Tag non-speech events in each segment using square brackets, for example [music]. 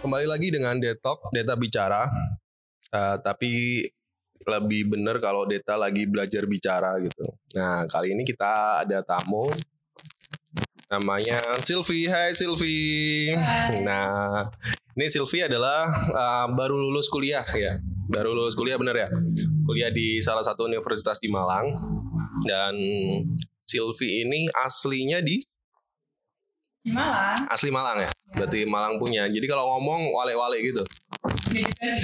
Kembali lagi dengan Detok, Deta bicara. Eh, tapi lebih bener kalau Deta lagi belajar bicara gitu. Nah, kali ini kita ada tamu namanya Silvi. Hai Silvi. Hai. Nah, ini Silvi adalah eh, baru lulus kuliah ya. Baru lulus kuliah bener ya. Kuliah di salah satu universitas di Malang. Dan Silvi ini aslinya di Di Malang. asli Malang ya. Berarti Malang punya. Jadi kalau ngomong wale-wale gitu. Juga sih.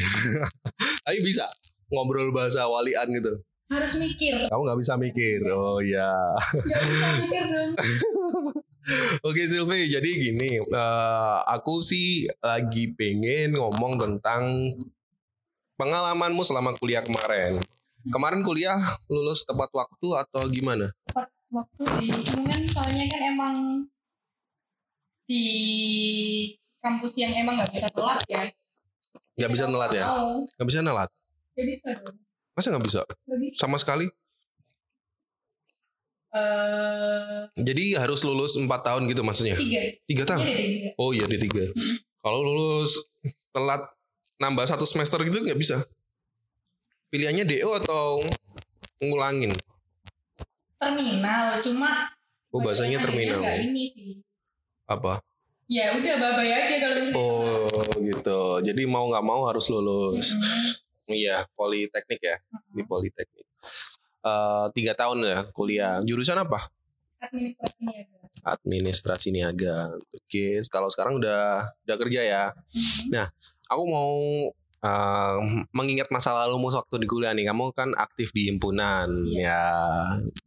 [laughs] Tapi bisa ngobrol bahasa walian gitu. Harus mikir. Kamu nggak bisa mikir. Oh iya. Gak bisa mikir dong. [laughs] Oke Silvi, jadi gini, eh, aku sih lagi pengen ngomong tentang pengalamanmu selama kuliah kemarin. Kemarin kuliah lulus tepat waktu atau gimana? Tepat waktu sih. Mungkin soalnya kan emang di kampus yang emang gak bisa telat ya. Nggak bisa nelat ya? Nggak bisa nelat? gak bisa dong. Masa nggak bisa? Gak bisa. Sama sekali? Eh, Jadi harus lulus 4 tahun gitu maksudnya? tiga. Tiga tahun? Ada tiga. Oh iya di tiga. Kalau lulus telat nambah satu semester gitu nggak bisa. Pilihannya DO atau ngulangin? Terminal, cuma Oh bahasanya terminal. Gak ini sih. Apa? Ya udah babay aja kalau misalnya. Oh gitu. Jadi mau nggak mau harus lulus. Mm-mm. Iya politeknik ya di politeknik. Eh, tiga tahun ya kuliah. Jurusan apa? Administrasinya ada. Administrasi niaga. Oke. Kalau sekarang udah udah kerja ya. Mm. Aku mau eh, mengingat masa lalumu waktu di kuliah nih. Kamu kan aktif di himpunan. Ya,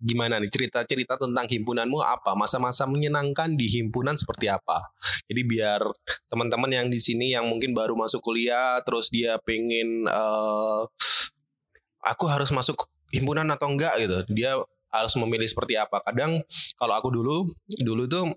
gimana nih cerita-cerita tentang himpunanmu apa? Masa-masa menyenangkan di himpunan seperti apa? Jadi biar teman-teman yang di sini yang mungkin baru masuk kuliah, terus dia pengen eh, aku harus masuk himpunan atau enggak gitu. Dia harus memilih seperti apa. Kadang kalau aku dulu, dulu tuh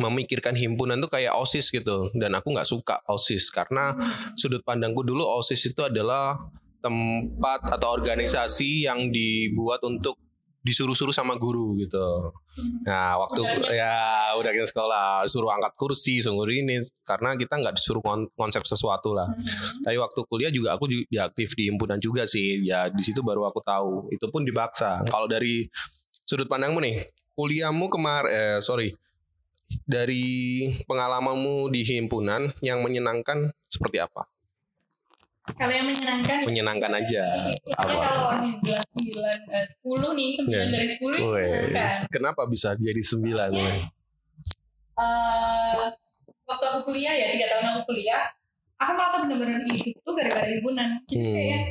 memikirkan himpunan tuh kayak osis gitu dan aku nggak suka osis karena sudut pandangku dulu OSIS itu adalah tempat atau organisasi yang dibuat untuk disuruh-suruh sama guru gitu. Nah, waktu Udah ya udah kita sekolah suruh angkat kursi, suruh ini karena kita nggak disuruh kon- konsep sesuatu lah. Mm. Tapi waktu kuliah juga aku juga aktif di himpunan juga sih. Ya di situ baru aku tahu. Itu pun dipaksa. Kalau dari sudut pandangmu nih, kuliahmu kemarin eh sorry dari pengalamanmu di himpunan yang menyenangkan seperti apa? Kalau yang menyenangkan Menyenangkan aja. Apa? kalau nih bilang sembilan eh, sepuluh nih sembilan Ya. dari sepuluh itu menyenangkan. Wes, kenapa bisa jadi sembilan? Eh, waktu aku kuliah ya tiga tahun aku kuliah, aku merasa benar-benar hidup tuh gara-gara himpunan. Jadi Hmm. kayak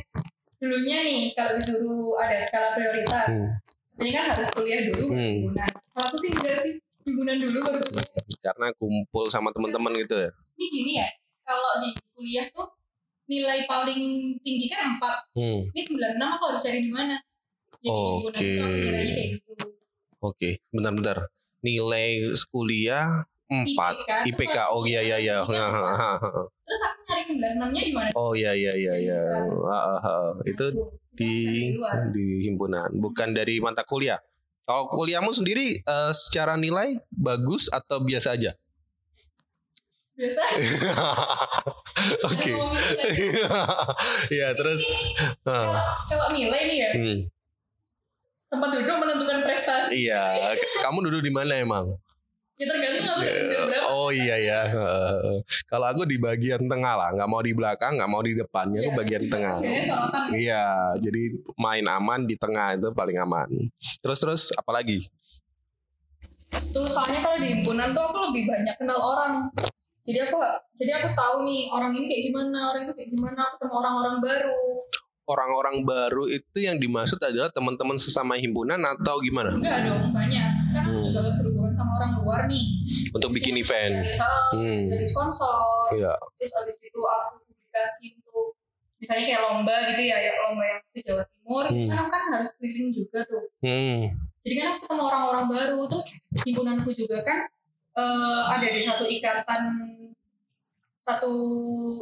dulunya nih kalau disuruh ada skala prioritas, Hmm. ini kan harus kuliah dulu Hmm. himpunan. Kalau aku sih enggak sih himpunan dulu baru kuliah. Karena kumpul sama teman-teman gitu ya. Ini gini ya, kalau di kuliah tuh nilai paling tinggi kan empat Hmm. ini 96 aku harus cari di mana jadi Oke. gitu Oke, bentar-bentar. Nilai kuliah 4 IPK, IPK. Oh iya iya iya. terus aku nyari 96 nya di mana Oh iya iya iya iya. Itu di di himpunan, bukan dari mata kuliah. Kalau kuliahmu sendiri eh, secara nilai bagus atau biasa aja? biasa [laughs] Oke. Ya [laughs] terus. kalau ah, kalau nilai nih ya hmm, tempat duduk menentukan prestasi iya, kamu duduk di mana emang? ya tergantung Ya, duduk berapa Oh iya [laughs] ya. Kalau aku di bagian tengah lah, nggak mau di belakang, nggak mau di depannya, aku Ya, bagian tengah. biasanya sorotan Iya, jadi main aman di tengah itu paling aman. Terus terus apalagi? tuh soalnya kalau di himpunan tuh aku lebih banyak kenal orang jadi aku jadi aku tahu nih orang ini kayak gimana orang itu kayak gimana aku ketemu orang-orang baru Orang-orang baru itu yang dimaksud adalah teman-teman sesama himpunan atau gimana? enggak dong banyak kan aku Hmm. juga orang luar nih Untuk bikin event. dari, hal, Hmm. dari sponsor Iya. terus abis itu aku publikasi untuk misalnya kayak lomba gitu ya, ya lomba yang di Jawa Timur Hmm. kan kan harus keliling juga tuh Hmm. jadi kan aku ketemu orang-orang baru terus himpunanku juga kan eh, ada di satu ikatan satu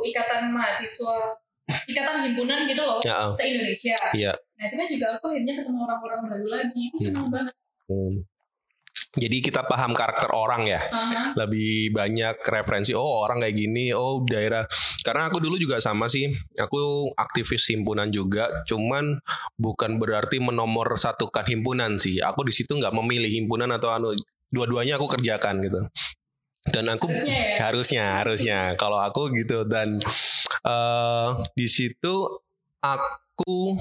ikatan mahasiswa ikatan himpunan gitu loh Ya, se Indonesia Iya. nah itu kan juga aku akhirnya ketemu orang-orang baru lagi itu seneng banget Hmm. Jadi kita paham karakter orang ya. Aha. Lebih banyak referensi oh orang kayak gini, oh daerah. Karena aku dulu juga sama sih. Aku aktivis himpunan juga, cuman bukan berarti menomor satukan himpunan sih. Aku di situ nggak memilih himpunan atau anu dua-duanya aku kerjakan gitu. Dan aku Harusnya ya. harusnya harusnya kalau aku gitu dan eh di situ aku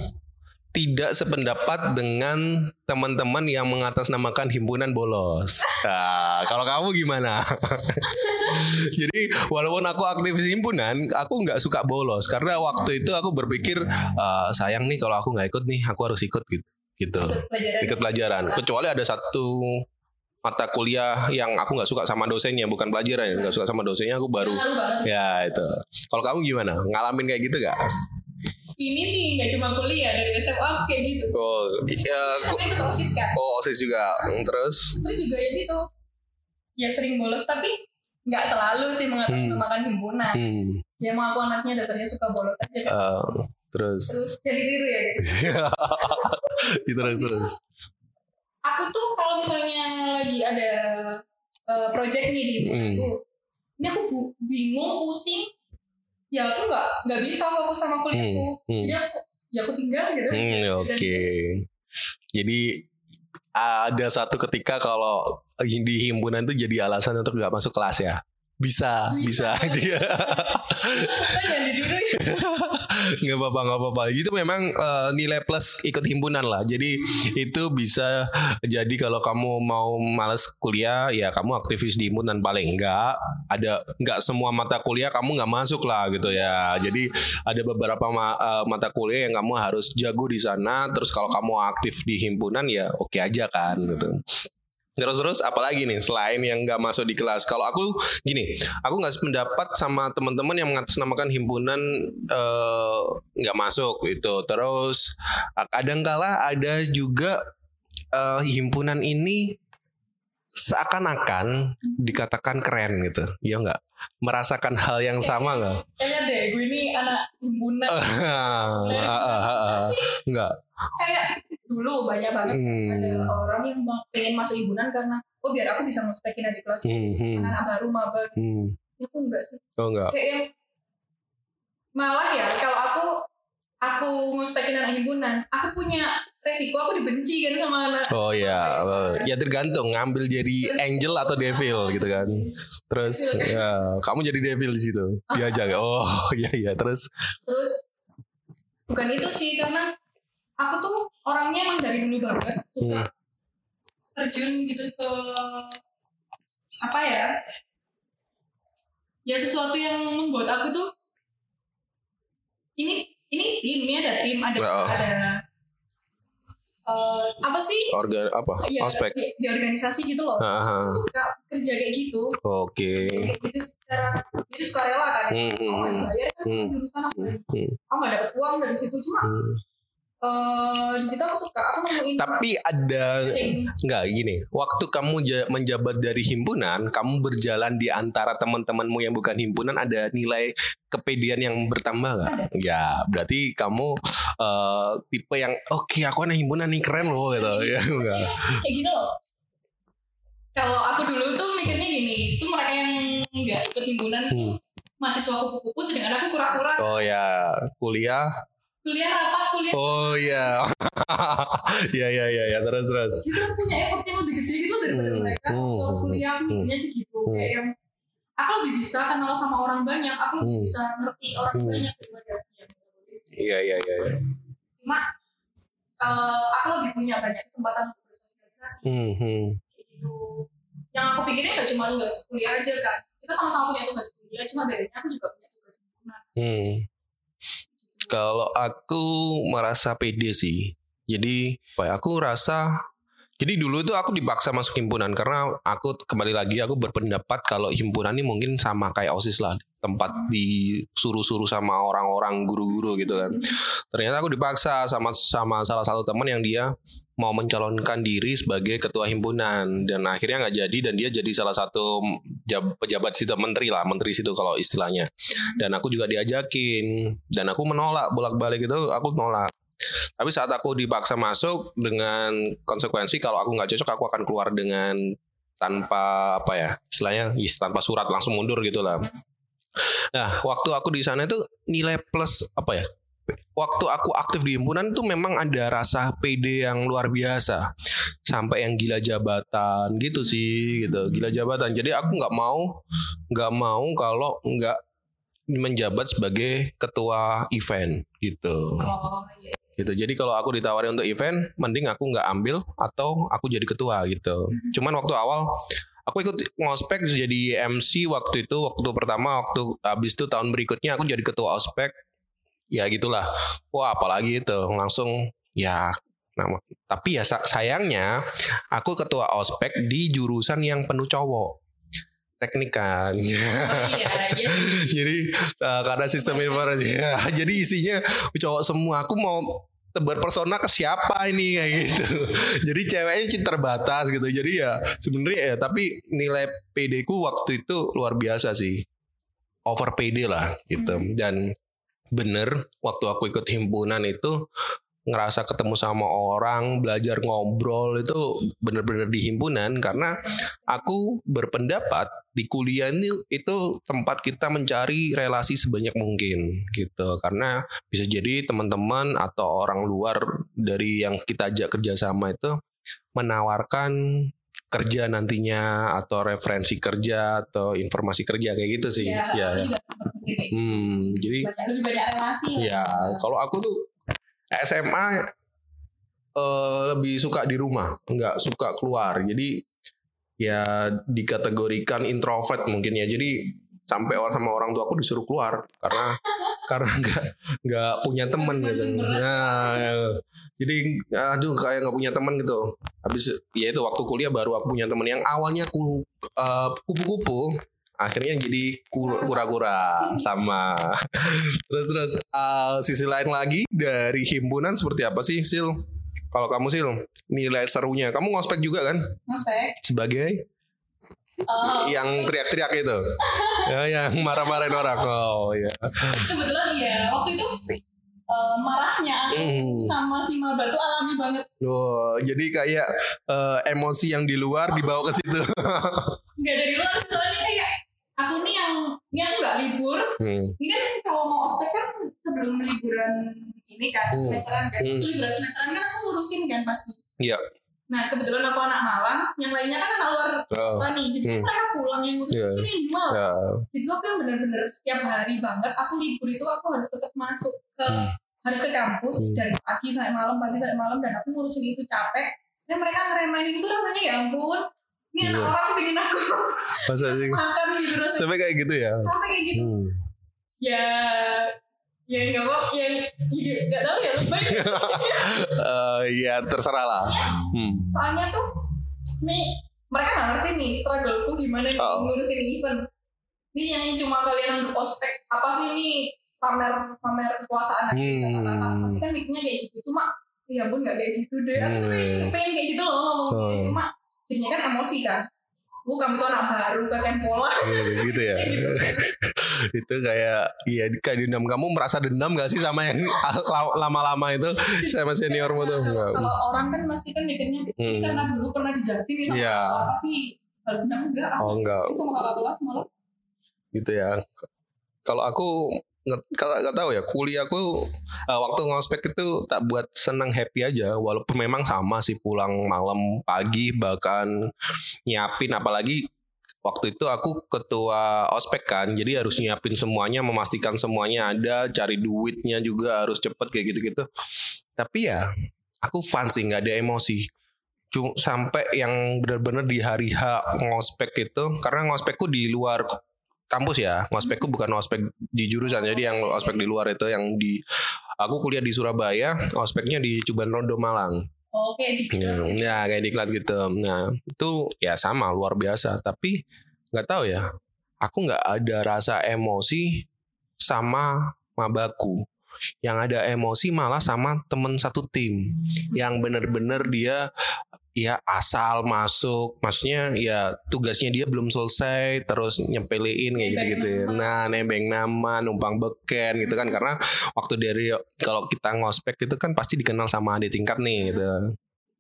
tidak sependapat dengan teman-teman yang mengatasnamakan himpunan bolos. Nah, kalau kamu gimana? [laughs] Jadi walaupun aku aktivis himpunan, aku nggak suka bolos karena waktu itu aku berpikir "Eh, sayang nih kalau aku nggak ikut nih, aku harus ikut gitu. Gitu. Pelajaran. Ikut pelajaran. Kecuali ada satu mata kuliah yang aku nggak suka sama dosennya, bukan pelajaran, nggak suka sama dosennya, aku baru. Ya itu. Kalau kamu gimana? Ngalamin kayak gitu gak? Ini sih nggak cuma kuliah dari SMA kayak gitu. Oh, iya, aku, ikut osis kan. oh osis juga. Hmm, Terus, Terus juga ya gitu. Ya sering bolos tapi nggak selalu sih mengatasnamakan himpunan. hmm, Ya emang aku anaknya dasarnya suka bolos aja. kan. eh, terus, Terus jadi tiru ya guys. [laughs] terus terus. Aku tuh kalau misalnya lagi ada eh, project nih di Hmm. aku, ini aku bingung, pusing. Ya aku nggak nggak bisa fokus sama kuliahku. Hmm, hmm. Jadi aku ya aku tinggal gitu. Hmm, Oke. Dan- Jadi ada satu ketika kalau di himpunan itu jadi alasan untuk nggak masuk kelas ya. Bisa, bisa. Bisa. [laughs] [laughs] Nggak apa-apa nggak apa-apa. Itu memang eh, nilai plus ikut himpunan lah. Jadi itu bisa jadi kalau kamu mau males kuliah ya kamu aktivis di himpunan. Paling enggak ada nggak semua mata kuliah kamu nggak masuk lah gitu ya. Jadi ada beberapa ma- eh, mata kuliah yang kamu harus jago di sana. Terus kalau kamu aktif di himpunan ya oke aja kan gitu Terus terus apalagi nih selain yang nggak masuk di kelas. Kalau aku gini, aku nggak sependapat sama teman-teman yang mengatasnamakan himpunan eh, nggak masuk itu. Terus kadangkala ada juga eh, himpunan ini seakan-akan dikatakan keren gitu, ya nggak? Merasakan hal yang sama nggak? Kayaknya deh, gue ini anak himpunan. [laughs] Nggak. Kayak dulu banyak banget ada Hmm. orang yang mau- pengen masuk himpunan karena oh biar aku bisa ngospekin adik kelas Hmm, hmm, anak baru maba hmm. Ya aku enggak sih. Oh nggak. Kayak malah ya kalau aku aku ngospekin anak himpunan, aku punya resiko aku dibenci kan sama anak. Oh ya, ya tergantung ngambil jadi angel atau devil gitu kan. Terus ya kamu jadi devil di situ. Diajak. [laughs] Oh iya iya terus. Terus bukan itu sih karena aku tuh orangnya emang dari dulu banget suka Hmm. terjun gitu ke apa ya ya sesuatu yang membuat aku tuh ini ini tim ini ada tim ada Oh. ada eh, apa sih Organ apa? ya Ospek. di, di organisasi gitu loh Haha. suka kerja kayak gitu Oke. kayak gitu secara itu suka rela kan Hmm, hmm, hmm, bayar kan Hmm. jurusan aku hmm, aku nggak dapet uang dari situ cuma hmm. Eh di situ aku suka aku nemuin Tapi ada nggak gini. Waktu kamu ja- menjabat dari himpunan, kamu berjalan di antara teman-temanmu yang bukan himpunan ada nilai kepedean yang bertambah nggak? Ya, berarti kamu eh, tipe yang oke aku anak himpunan nih keren loh gitu ya enggak. kayak gini loh kalau aku dulu tuh mikirnya gini itu mereka yang nggak ikut himpunan Hmm. mahasiswa kupu-kupu sedangkan aku kura-kura Oh ya, kuliah. Kuliah rapat kuliah Oh ya. ya ya ya ya terus terus. itu aku punya effort yang lebih gede gitu daripada Hmm. mereka Hmm. kalau kuliah aku Hmm. sih gitu Hmm. kayak yang aku lebih bisa kenal sama orang banyak aku lebih Hmm. bisa ngerti orang Hmm. banyak daripada yang. Iya iya iya. iya. cuma eh, aku lebih punya banyak kesempatan untuk bersosialisasi Hmm, hmm. kayak gitu yang aku pikirin gak cuma tugas kuliah aja kan kita sama-sama punya tugas kuliah cuma bedanya aku juga punya tugas himpunan Hmm. Kalau aku merasa pede sih. Jadi, aku rasa jadi dulu itu aku dipaksa masuk himpunan karena aku kembali lagi aku berpendapat kalau himpunan ini mungkin sama kayak OSIS lah, tempat disuruh-suruh sama orang-orang guru-guru gitu kan. Ternyata aku dipaksa sama sama salah satu teman yang dia mau mencalonkan diri sebagai ketua himpunan. Dan akhirnya nggak jadi dan dia jadi salah satu jab- pejabat situ menteri lah, menteri situ kalau istilahnya. Dan aku juga diajakin. Dan aku menolak bolak-balik itu aku nolak Tapi saat aku dipaksa masuk dengan konsekuensi kalau aku nggak cocok aku akan keluar dengan tanpa apa ya istilahnya yes, tanpa surat langsung mundur gitu lah. Nah waktu aku di sana itu nilai plus apa ya waktu aku aktif di himpunan tuh memang ada rasa PD yang luar biasa sampai yang gila jabatan gitu sih gitu gila jabatan jadi aku nggak mau nggak mau kalau nggak menjabat sebagai ketua event gitu Oh. Gitu. Jadi kalau aku ditawari untuk event mending aku nggak ambil atau aku jadi ketua gitu. Cuman waktu awal aku ikut ngospek jadi MC waktu itu waktu pertama waktu habis itu tahun berikutnya aku jadi ketua ospek. Ya gitulah. Wah apalagi itu langsung ya nama tapi ya sa- sayangnya aku ketua ospek di jurusan yang penuh cowok teknik kan [laughs] Oh, iya, iya. jadi uh, karena sistem informasi ya, jadi isinya cowok semua aku mau tebar persona ke siapa ini? Kayak gitu. Jadi ceweknya cuma terbatas gitu. Jadi ya sebenarnya ya tapi nilai PD ku waktu itu luar biasa sih. Over PD lah gitu. Dan bener waktu aku ikut himpunan itu ngerasa ketemu sama orang belajar ngobrol itu bener-bener di himpunan. Karena aku berpendapat di kuliah ini itu tempat kita mencari relasi sebanyak mungkin gitu. Karena bisa jadi teman-teman atau orang luar dari yang kita ajak kerjasama itu menawarkan kerja nantinya atau referensi kerja atau informasi kerja kayak gitu sih. Ya, ya, hmm jadi lebih banyak relasi. Lah. Ya, kalau aku tuh SMA eh, lebih suka di rumah, nggak suka keluar. Jadi ya dikategorikan introvert mungkin ya. Jadi sampai orang sama orang tua aku disuruh keluar karena [laughs] karena nggak nggak punya teman gitu. Nah, ya. jadi aduh kayak nggak punya teman gitu. Habis ya itu waktu kuliah baru aku punya teman yang awalnya aku eh, kupu-kupu akhirnya jadi ku- kura-kura sama [laughs] terus terus uh, sisi lain lagi dari himpunan seperti apa sih Sil kalau kamu Sil nilai serunya kamu ngospek juga kan Ngospek. sebagai Oh, yang teriak-teriak itu [laughs] ya yang marah-marahin orang oh ya kebetulan iya. Waktu itu eh, marahnya Hmm. sama si Maba tuh alami banget. oh jadi kayak uh, emosi yang di luar dibawa ke situ [laughs] Gak dari luar soalnya kayak aku nih yang ini aku nggak libur. Hmm. Ini kan kalau mau ospek kan sebelum liburan ini kan Hmm. semesteran kan. Hmm. Liburan semesteran kan aku ngurusin kan pasti. Iya. Nah kebetulan aku anak Malang, yang lainnya kan anak luar Oh, kota nih. Jadi Hmm. mereka pulang yang ngurusin Iya. itu yang di Malang. ya. Jadi aku kan bener-bener setiap hari banget aku libur itu aku harus tetap masuk ke Hmm. harus ke kampus Hmm. dari pagi sampai malam pagi sampai malam dan aku ngurusin itu capek dan mereka ngeremehin itu rasanya ya ampun ini anak Iya. orang pengen aku masa sih [laughs] makan gitu rasanya sampai kayak gitu ya sampai kayak gitu hmm. ya ya nggak mau ya ya nggak tahu ya lebay [laughs] Eh, ya terserah lah hmm. soalnya tuh nih mereka nggak ngerti nih struggleku gimana Oh. ngurusin event ini yang cuma kalian ospek apa sih ini pamer pamer kekuasaan Hmm. pasti kan mikirnya kayak gitu cuma ya ampun nggak kayak gitu deh aku Hmm. pengen kayak gitu loh ngomongnya Oh. cuma jadinya kan emosi kan bu kamu tuh anak baru kakek pola Gitu, gitu ya. Gitu. [laughs] itu kayak iya kayak dendam kamu merasa dendam gak sih sama yang la- lama-lama itu sama seniormu tuh? Enggak. kalau orang kan pasti kan mikirnya Hmm. karena dulu pernah dijatin nih sama Iya. kelas, pasti harus dendam enggak Oh enggak sama kakak kelas malah gitu ya. Kalau aku kalau nggak tahu ya kuliahku eh, waktu ngospek itu tak buat senang happy aja. Walaupun memang sama sih pulang malam pagi bahkan nyiapin. Apalagi waktu itu aku ketua ospek kan jadi harus nyiapin semuanya memastikan semuanya ada cari duitnya juga harus cepet kayak gitu-gitu. Tapi ya aku fun sih nggak ada emosi. Cuma sampai yang benar-benar di hari H ngospek itu karena ngospekku di luar kampus ya ngospekku bukan ngospek di jurusan jadi yang ospek di luar itu yang di aku kuliah di Surabaya ospeknya di Cuban Rondo Malang oke di Ya, ya kayak diklat gitu. Nah itu ya sama luar biasa. Tapi nggak tahu ya. Aku nggak ada rasa emosi sama mabaku. Yang ada emosi malah sama temen satu tim. Yang bener-bener dia ya asal masuk. Maksudnya ya tugasnya dia belum selesai terus nyempelin kayak gitu gitu ya. nah nebeng nama numpang beken gitu kan. Karena waktu dari kalau kita ngospek itu kan pasti dikenal sama adik tingkat nih gitu.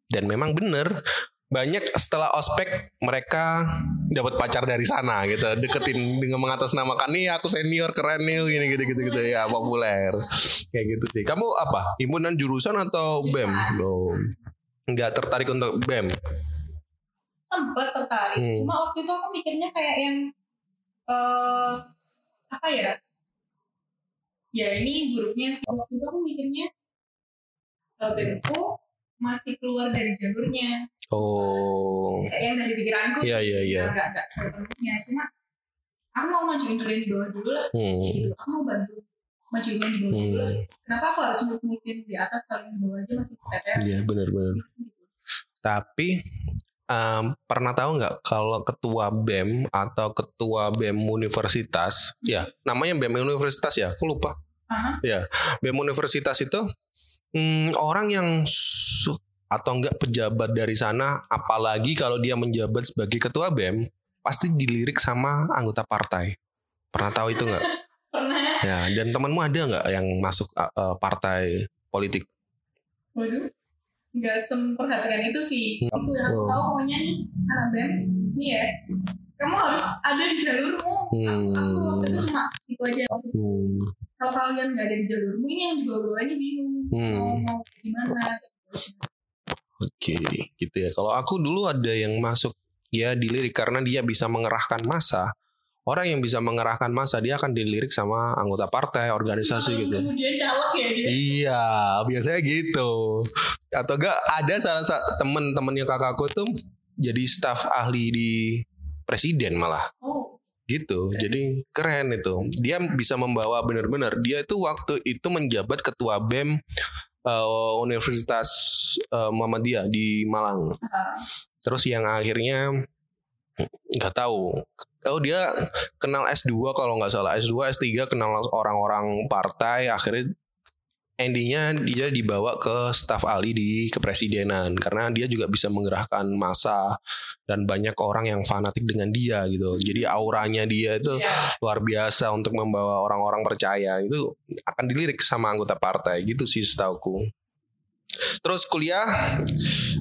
Dan memang bener banyak setelah ospek mereka dapat pacar dari sana gitu. Deketin [laughs] dengan mengatasnamakan nih aku senior keren nih gini gitu gitu gitu ya populer. Kayak gitu sih. Kamu apa? Himpunan jurusan atau bem lo nggak tertarik untuk bem sempat tertarik. Hmm. cuma waktu itu aku mikirnya kayak yang eh apa ya? Ya ini buruknya sih. Waktu itu aku mikirnya eh, BEM-ku masih keluar dari jalurnya. Oh. Kayak yang dari pikiranku. Iya iya iya. Nggak nggak sepenuhnya. Cuma aku mau majuin kalian di bawah dulu lah. Hmm. gitu. Aku mau bantu majuin di bawah dulu lah. Hmm. kenapa aku harus muluk-mulukin di atas kalian di bawah aja masih keteter Iya benar-benar. Tapi em, pernah tahu nggak kalau ketua BEM atau ketua BEM universitas, ya namanya BEM universitas ya, aku lupa. Aha. BEM universitas itu mm, orang yang atau enggak pejabat dari sana, apalagi kalau dia menjabat sebagai ketua BEM, pasti dilirik sama anggota partai. Pernah tahu itu nggak? [laughs] pernah Ya, dan temanmu ada nggak yang masuk uh, uh, partai politik? waduh nggak semperhatikan itu sih Hmm. itu yang aku Oh. tahu pokoknya nih anak bem nih ya kamu harus ada di jalurmu Hmm. aku waktu itu cuma itu aja Hmm. kalau kalian nggak ada di jalurmu ini yang di bawah-bawahnya bingung Hmm. mau mau gimana Oke, gitu ya. Kalau aku dulu ada yang masuk ya dilirik karena dia bisa mengerahkan massa. Orang yang bisa mengerahkan massa dia akan dilirik sama anggota partai, organisasi gitu. kemudian caleg ya dia Iya, biasanya gitu. Atau enggak ada salah satu temen-temennya kakakku tuh jadi staf ahli di presiden malah oh gitu. Jadi keren itu. Dia bisa membawa benar-benar. Dia itu waktu itu menjabat ketua BEM eh, Universitas eh, Muhammadiyah di Malang. ah, Terus yang akhirnya nggak tahu. Oh dia kenal S2 kalau nggak salah. S2 S3 kenal orang-orang partai. Akhirnya endingnya dia dibawa ke staf ahli di kepresidenan. Karena dia juga bisa menggerakkan massa dan banyak orang yang fanatik dengan dia gitu. Jadi auranya dia itu ya. luar biasa untuk membawa orang-orang percaya. Itu akan dilirik sama anggota partai. Gitu sih setauku. Terus kuliah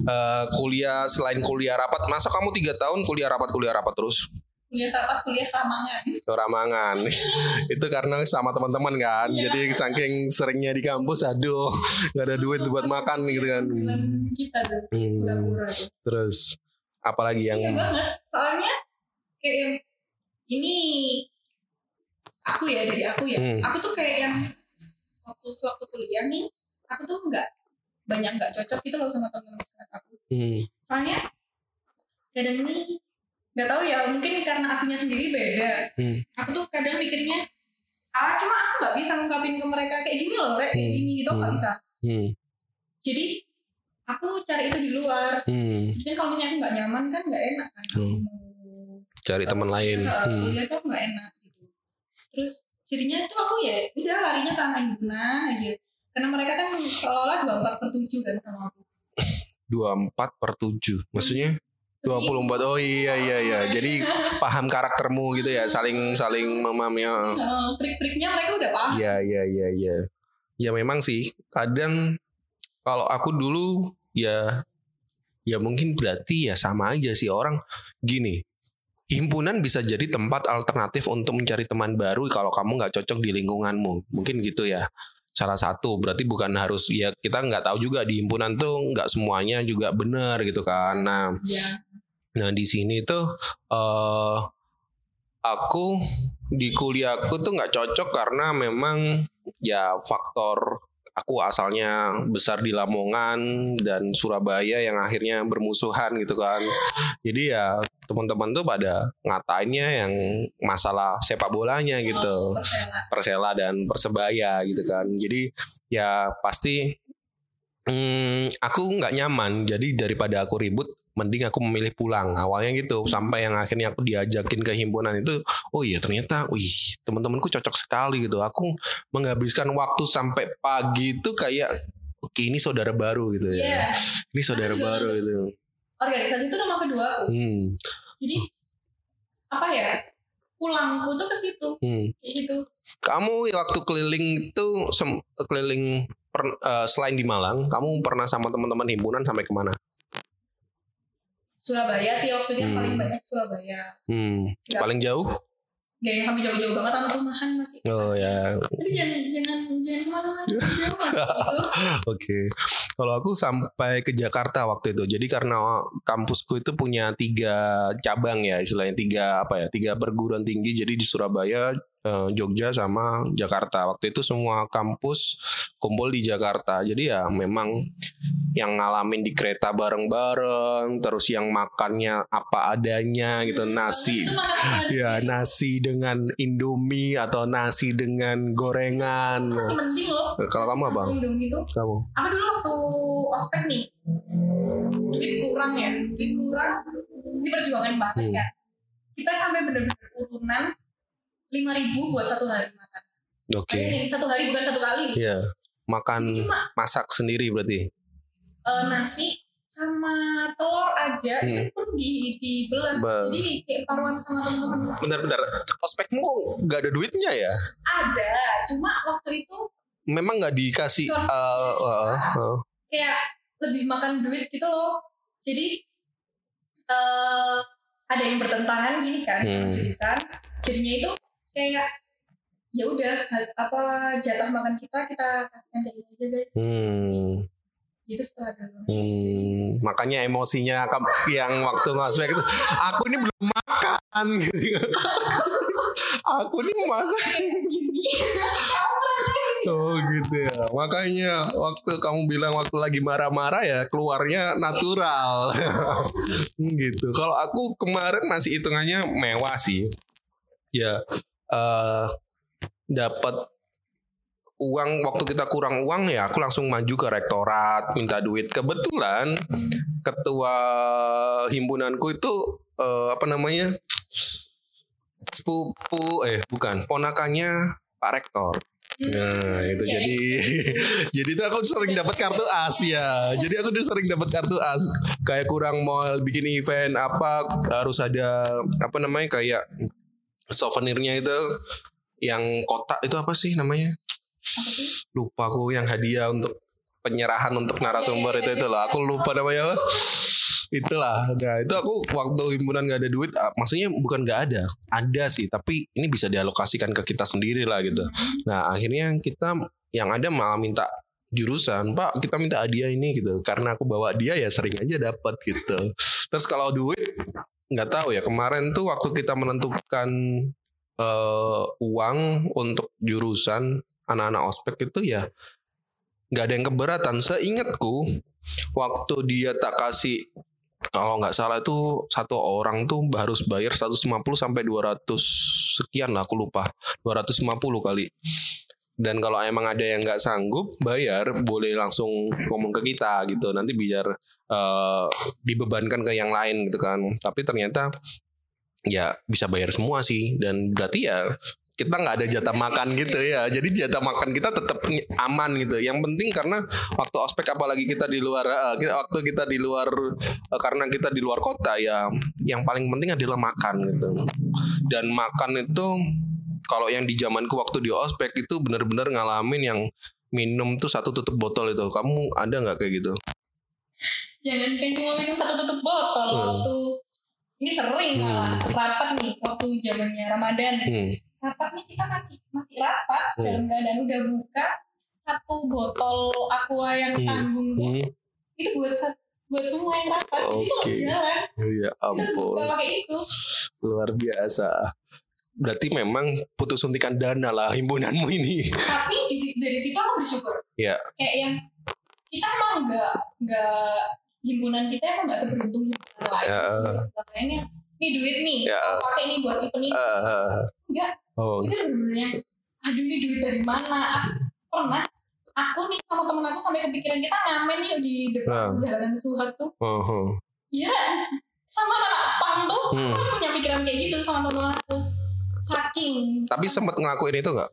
eh, kuliah selain kuliah rapat. Masa kamu tiga tahun kuliah rapat kuliah rapat terus kuliah rapat kuliah tamangan ke Ramangan [laughs] itu karena sama teman-teman kan Iya. jadi saking seringnya di kampus aduh nggak ada duit buat makan gitu kan bulan kita tuh Hmm, tuh terus apalagi yang Iya. Soalnya kayak yang ini aku ya dari aku ya. Hmm. Aku tuh kayak yang waktu waktu kuliah nih, aku tuh nggak banyak nggak cocok gitu loh sama teman-teman aku. hmm, Soalnya kadang ini nggak tahu ya mungkin karena akunya sendiri beda. Hmm. Aku tuh kadang mikirnya ah cuma aku nggak bisa ngungkapin ke mereka kayak gini loh, Rek, kayak Hmm. gini gitu nggak Hmm. bisa. hmm, Jadi aku cari itu di luar. hmm. Jadi kalau misalnya aku nggak nyaman kan nggak enak kan. Hmm. cari teman lain hmm. kuliah tuh nggak enak gitu. Terus jadinya tuh aku ya udah larinya ke anak himpunan aja. Karena mereka kan seolah-olah 24 per 7 kan sama aku. 24 per 7 maksudnya 24 oh iya iya iya jadi paham karaktermu gitu ya saling saling memahami ya. Freak-freaknya mereka udah paham. Iya iya iya iya. Ya memang sih kadang kalau aku dulu ya ya mungkin berarti ya sama aja sih orang gini. Himpunan bisa jadi tempat alternatif untuk mencari teman baru kalau kamu nggak cocok di lingkunganmu. Mungkin gitu ya. Salah satu berarti bukan harus ya kita nggak tahu juga di himpunan tuh nggak semuanya juga benar gitu kan. Nah Ya. Nah di sini tuh eh aku di kuliahku tuh nggak cocok karena memang ya faktor aku asalnya besar di Lamongan dan Surabaya yang akhirnya bermusuhan gitu kan. Jadi ya teman-teman tuh pada ngatainnya yang masalah sepak bolanya gitu. Persela. Persela dan Persebaya gitu kan. Jadi ya pasti hmm, aku nggak nyaman. Jadi daripada aku ribut, mending aku memilih pulang. Awalnya gitu sampai yang akhirnya aku diajakin ke himpunan itu oh iya ternyata wih teman-temanku cocok sekali gitu. Aku menghabiskan waktu sampai pagi itu kayak oke ini saudara baru gitu ya. Iya. ini saudara baru gitu. Organisasi itu nama kedua. Aku hmm, jadi apa ya pulangku tuh ke situ. Hmm. kayak gitu. Kamu waktu keliling itu keliling per- eh, selain di Malang kamu pernah sama teman-teman himpunan sampai ke mana Surabaya sih waktu itu yang Hmm. paling banyak Surabaya hmm. Ya. paling jauh gak yang sampai jauh-jauh banget anak rumahan masih oh ya Aduh, jangan jangan jangan ke mana-mana jauh [laughs] gitu Oke, kalau aku sampai ke Jakarta waktu itu. Jadi karena kampusku itu punya tiga cabang ya, istilahnya tiga apa ya, tiga perguruan tinggi. Jadi di Surabaya, eh, Jogja sama Jakarta. Waktu itu semua kampus kumpul di Jakarta. Jadi ya memang yang ngalamin di kereta bareng-bareng, terus yang makannya apa adanya gitu, nasi. Itu [laughs] makan Ya nasi dengan Indomie atau nasi dengan gorengan. masih mending loh Kalau kamu apa? Kamu? aku dulu waktu ospek nih duit kurang ya duit kurang ini perjuangan banget Hmm. ya kita sampai bener-bener urunan lima ribu buat satu hari makan Oke. Bayangin, satu hari bukan satu kali Iya. Makan cuma masak sendiri berarti. Eh, nasi sama telur aja Hmm. itu pun di dibelah Ba- jadi kayak paruan sama teman-teman Bentar-bentar. Ospekmu kok nggak ada duitnya ya? ada cuma waktu itu Memang nggak dikasih. Eh, eh, eh. kayak lebih makan duit gitu loh jadi eh ada yang bertentangan gini kan Hmm. jurusan jadinya itu kayak ya udah apa jatah makan kita kita kasihkan ke aja guys Hmm, dulu hmm. Makanya emosinya yang waktu ngospek itu, aku ini belum makan gitu. aku ini makan. Oh gitu ya. Makanya waktu kamu bilang waktu lagi marah-marah ya keluarnya natural. gitu. Kalau aku kemarin masih hitungannya mewah sih. Ya eh dapat uang waktu kita kurang uang ya aku langsung maju ke rektorat minta duit. Kebetulan ketua himpunanku itu eh, apa namanya? sepupu eh bukan ponakannya Pak Rektor. Nah itu Oke. jadi [laughs] jadi itu aku sering dapat kartu as ya. Jadi aku tuh sering dapat kartu as. Kayak kurang mau bikin event apa harus ada apa namanya kayak souvenirnya itu yang kotak itu apa sih namanya? Lupa aku yang hadiah untuk penyerahan untuk narasumber itu itu lah. Aku lupa namanya apa. Itulah. Nah itu aku waktu himpunan nggak ada duit, ah, maksudnya bukan nggak ada, ada sih. Tapi ini bisa dialokasikan ke kita sendiri lah gitu. Nah akhirnya kita yang ada malah minta jurusan pak kita minta hadiah ini gitu karena aku bawa dia ya sering aja dapat gitu terus kalau duit nggak tahu ya kemarin tuh waktu kita menentukan eh, uang untuk jurusan anak-anak ospek itu ya nggak ada yang keberatan. Seingatku waktu dia tak kasih kalau nggak salah itu satu orang tuh harus bayar 150 sampai 200 sekian lah aku lupa. 250 kali. Dan kalau emang ada yang nggak sanggup bayar boleh langsung ngomong ke kita gitu. Nanti biar eh, dibebankan ke yang lain gitu kan. Tapi ternyata ya bisa bayar semua sih. Dan berarti ya kita nggak ada jatah makan gitu ya jadi jatah makan kita tetap aman gitu yang penting karena waktu ospek apalagi kita di luar kita waktu kita di luar eh, karena kita di luar kota ya yang paling penting adalah makan gitu dan makan itu kalau yang di zamanku waktu di ospek itu benar-benar ngalamin yang minum tuh satu tutup botol itu kamu ada nggak kayak gitu jangan kan cuma minum satu tutup botol Hmm. waktu ini sering malah Hmm. rapat nih waktu zamannya Ramadan hmm. Rapat nih kita masih masih rapat Hmm. dalam keadaan udah buka satu botol aqua yang Hmm. tanggung Hmm. itu buat sat- buat semua yang rapat Oke. kalau jalan ya kita ampun pakai itu luar biasa berarti memang putus suntikan dana lah himpunanmu ini tapi dari situ aku bersyukur Ya. kayak yang kita emang nggak nggak himpunan kita emang nggak seberuntung himpunan lain Ya. Istilahnya, nih duit nih Ya. aku pakai nih buat event ini Eh, Enggak. oh itu bener-bener aduh ini duit dari mana pernah aku nih sama temen aku sampai kepikiran kita ngamen nih di depan Ah. jalanan Suhat tuh oh, oh. ya sama anak pang tuh Hmm. aku punya pikiran kayak gitu sama teman aku saking Tapi sempat ngelakuin itu nggak?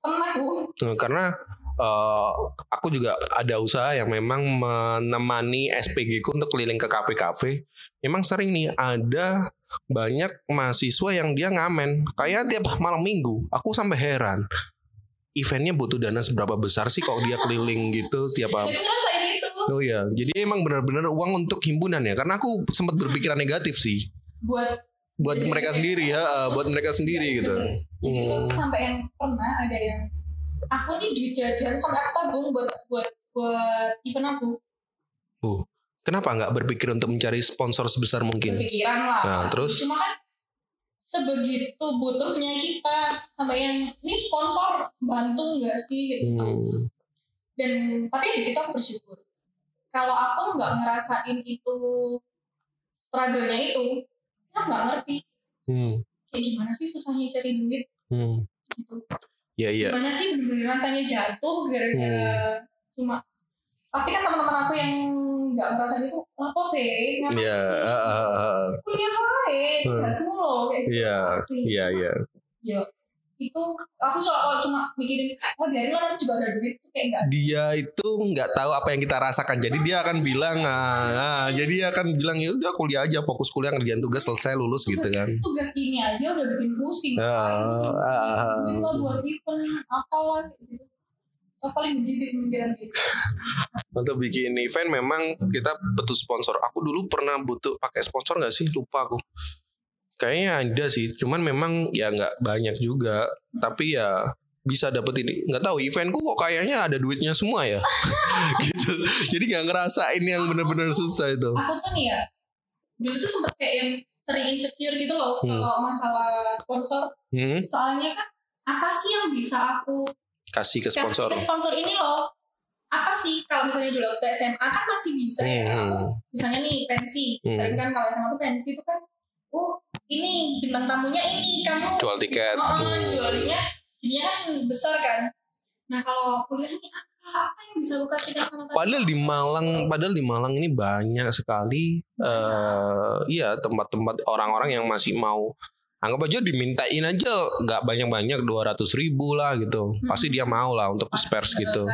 pernah aku Eh, Karena eh, aku juga ada usaha yang memang menemani SPG ku untuk keliling ke kafe-kafe. Memang sering nih ada banyak mahasiswa yang dia ngamen kayak tiap malam minggu. Aku sampai heran. Eventnya butuh dana seberapa besar sih kalau dia keliling gitu tiap ngerasain itu Oh iya, jadi emang benar-benar uang untuk himpunan ya. Karena aku sempat berpikiran negatif sih buat buat mereka sendiri ya, eh, buat mereka sendiri gitu. Jadi Hmm. sampai yang pernah ada yang aku nih duit jajan sampai aku tabung buat buat buat event aku Kenapa nggak berpikir untuk mencari sponsor sebesar mungkin? berpikiran lah Nah, pasti. terus? cuma kan sebegitu butuhnya kita sampai yang ini sponsor bantu nggak sih gitu. Hmm. dan tapi di situ aku bersyukur kalau aku nggak ngerasain itu struggle-nya itu aku nggak ngerti Hmm. kayak gimana sih susahnya cari duit Hmm. gitu Ya iya. gimana sih bener-bener rasanya jatuh gara-gara cuma pasti kan teman-teman aku yang nggak ngerasain itu apa sih Iya. sih? ah, ah, ah. kuliah wae Hmm. nggak semua kayak gitu Iya. Iya iya. ya itu aku soal cuma mikirin oh biarin lah nanti juga ada duit tuh kayak nggak Dia itu nggak tahu apa yang kita rasakan. Jadi dia akan bilang, ah, ah, jadi dia akan bilang ya udah kuliah aja, fokus kuliah ngerjain tugas selesai lulus gitu kan. tugas ini aja udah bikin pusing Ah, ah, ah. duit lah buat event apalah gitu paling benci sih pemikiran gitu [laughs] Untuk bikin event memang kita butuh sponsor. Aku dulu pernah butuh pakai sponsor nggak sih? Lupa aku. Kayaknya ada sih, cuman memang ya nggak banyak juga. Tapi ya bisa dapet ini. Nggak tahu eventku kok kayaknya ada duitnya semua ya. [laughs] gitu. Jadi nggak ngerasain yang bener-bener susah itu. aku tuh nih ya dulu tuh sempet kayak yang sering insecure gitu loh Hmm. kalau masalah sponsor Hmm, soalnya kan apa sih yang bisa aku kasih ke sponsor. kasih ke sponsor ini loh apa sih kalau misalnya dulu waktu SMA kan masih bisa ya Hmm. aku misalnya nih pensi Hmm. sering kan kalau SMA tuh pensi itu kan oh ini bintang tamunya ini kamu Jual tiket. oh, oh, Hmm. jualnya jadinya kan besar kan nah kalau kuliah ini apa yang bisa aku kasih sama Padahal di Malang, padahal di Malang ini banyak sekali eh iya tempat-tempat orang-orang yang masih mau anggap aja dimintain aja nggak banyak-banyak 200 ribu lah gitu. Pasti dia mau lah untuk dispers gitu.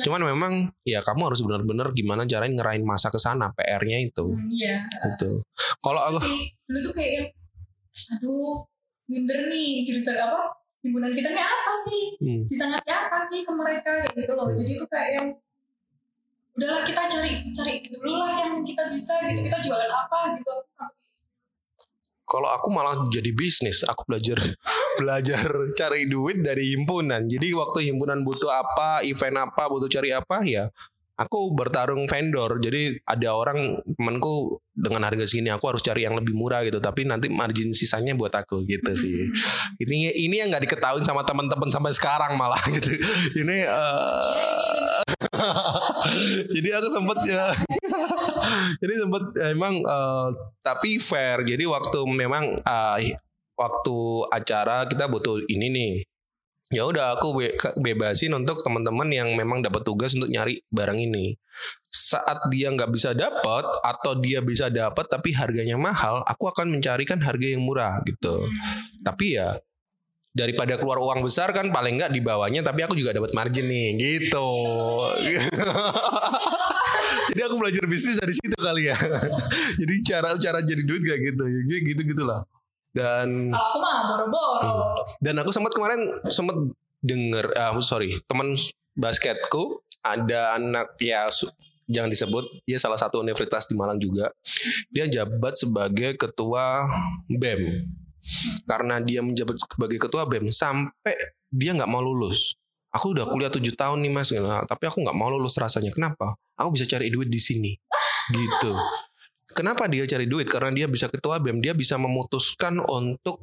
Cuman memang ya kamu harus benar-benar gimana caranya ngerain masa ke sana PR-nya itu Hmm, iya gitu. Kalau aku dulu tuh kayak aduh minder nih jurusan apa himpunan kita nih apa sih? Hmm, bisa ngasih apa sih ke mereka kayak gitu loh. Jadi tuh kayak yang udahlah kita cari cari dulu lah yang kita bisa gitu kita jualan apa gitu. Kalau aku malah jadi bisnis, aku belajar [laughs] belajar cari duit dari himpunan. Jadi waktu himpunan butuh apa, event apa, butuh cari apa ya, aku bertarung vendor. Jadi ada orang temanku dengan harga segini, aku harus cari yang lebih murah gitu. Tapi nanti margin sisanya buat aku gitu sih. Ini ini yang nggak diketahui sama teman-teman sampai sekarang malah gitu. Ini eh, [laughs] jadi aku sempet ya [laughs] jadi sempet emang eh, tapi fair jadi waktu memang eh, waktu acara kita butuh ini nih ya udah aku be- bebasin untuk teman-teman yang memang dapat tugas untuk nyari barang ini. Saat dia nggak bisa dapat atau dia bisa dapat tapi harganya mahal aku akan mencarikan harga yang murah gitu. Tapi ya daripada keluar uang besar kan paling nggak di bawahnya tapi aku juga dapat margin nih gitu. [laughs] Jadi aku belajar bisnis dari situ kali ya. [laughs] Jadi cara cara jadi duit kayak gitu ya gitu gitulah dan kalau aku mah boro-boro. Dan aku sempat kemarin sempat denger ah sorry teman basketku ada anak ya jangan disebut dia salah satu universitas di Malang juga. Dia jabat sebagai ketua bem. Karena dia menjabat sebagai ketua bem sampai dia nggak mau lulus. Aku udah kuliah tujuh tahun nih mas Nah, tapi aku nggak mau lulus rasanya. Kenapa? Aku bisa cari duit di sini. Gitu kenapa dia cari duit? Karena dia bisa ketua bem dia bisa memutuskan untuk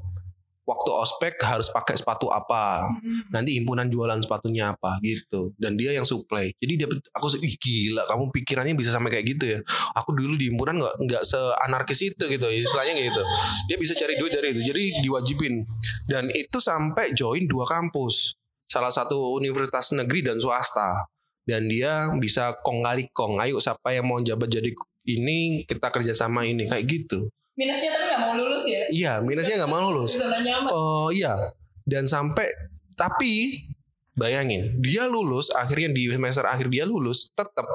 waktu ospek harus pakai sepatu apa. Hmm. nanti himpunan jualan sepatunya apa gitu. Dan dia yang supply. Jadi dia aku ih gila kamu pikirannya bisa sampai kayak gitu ya? Aku dulu di himpunan nggak nggak seanarkis itu gitu. Istilahnya gitu. Dia bisa cari duit dari itu. Jadi diwajibin. Dan itu sampai join dua kampus. Salah satu universitas negeri dan swasta. Dan dia bisa kong kali kong. Ayo siapa yang mau jabat jadi ini kita kerjasama ini kayak gitu. Minusnya tapi nggak mau lulus ya? Iya minusnya nggak mau lulus. Oh iya. Dan sampai tapi bayangin dia lulus akhirnya di semester akhir dia lulus tetap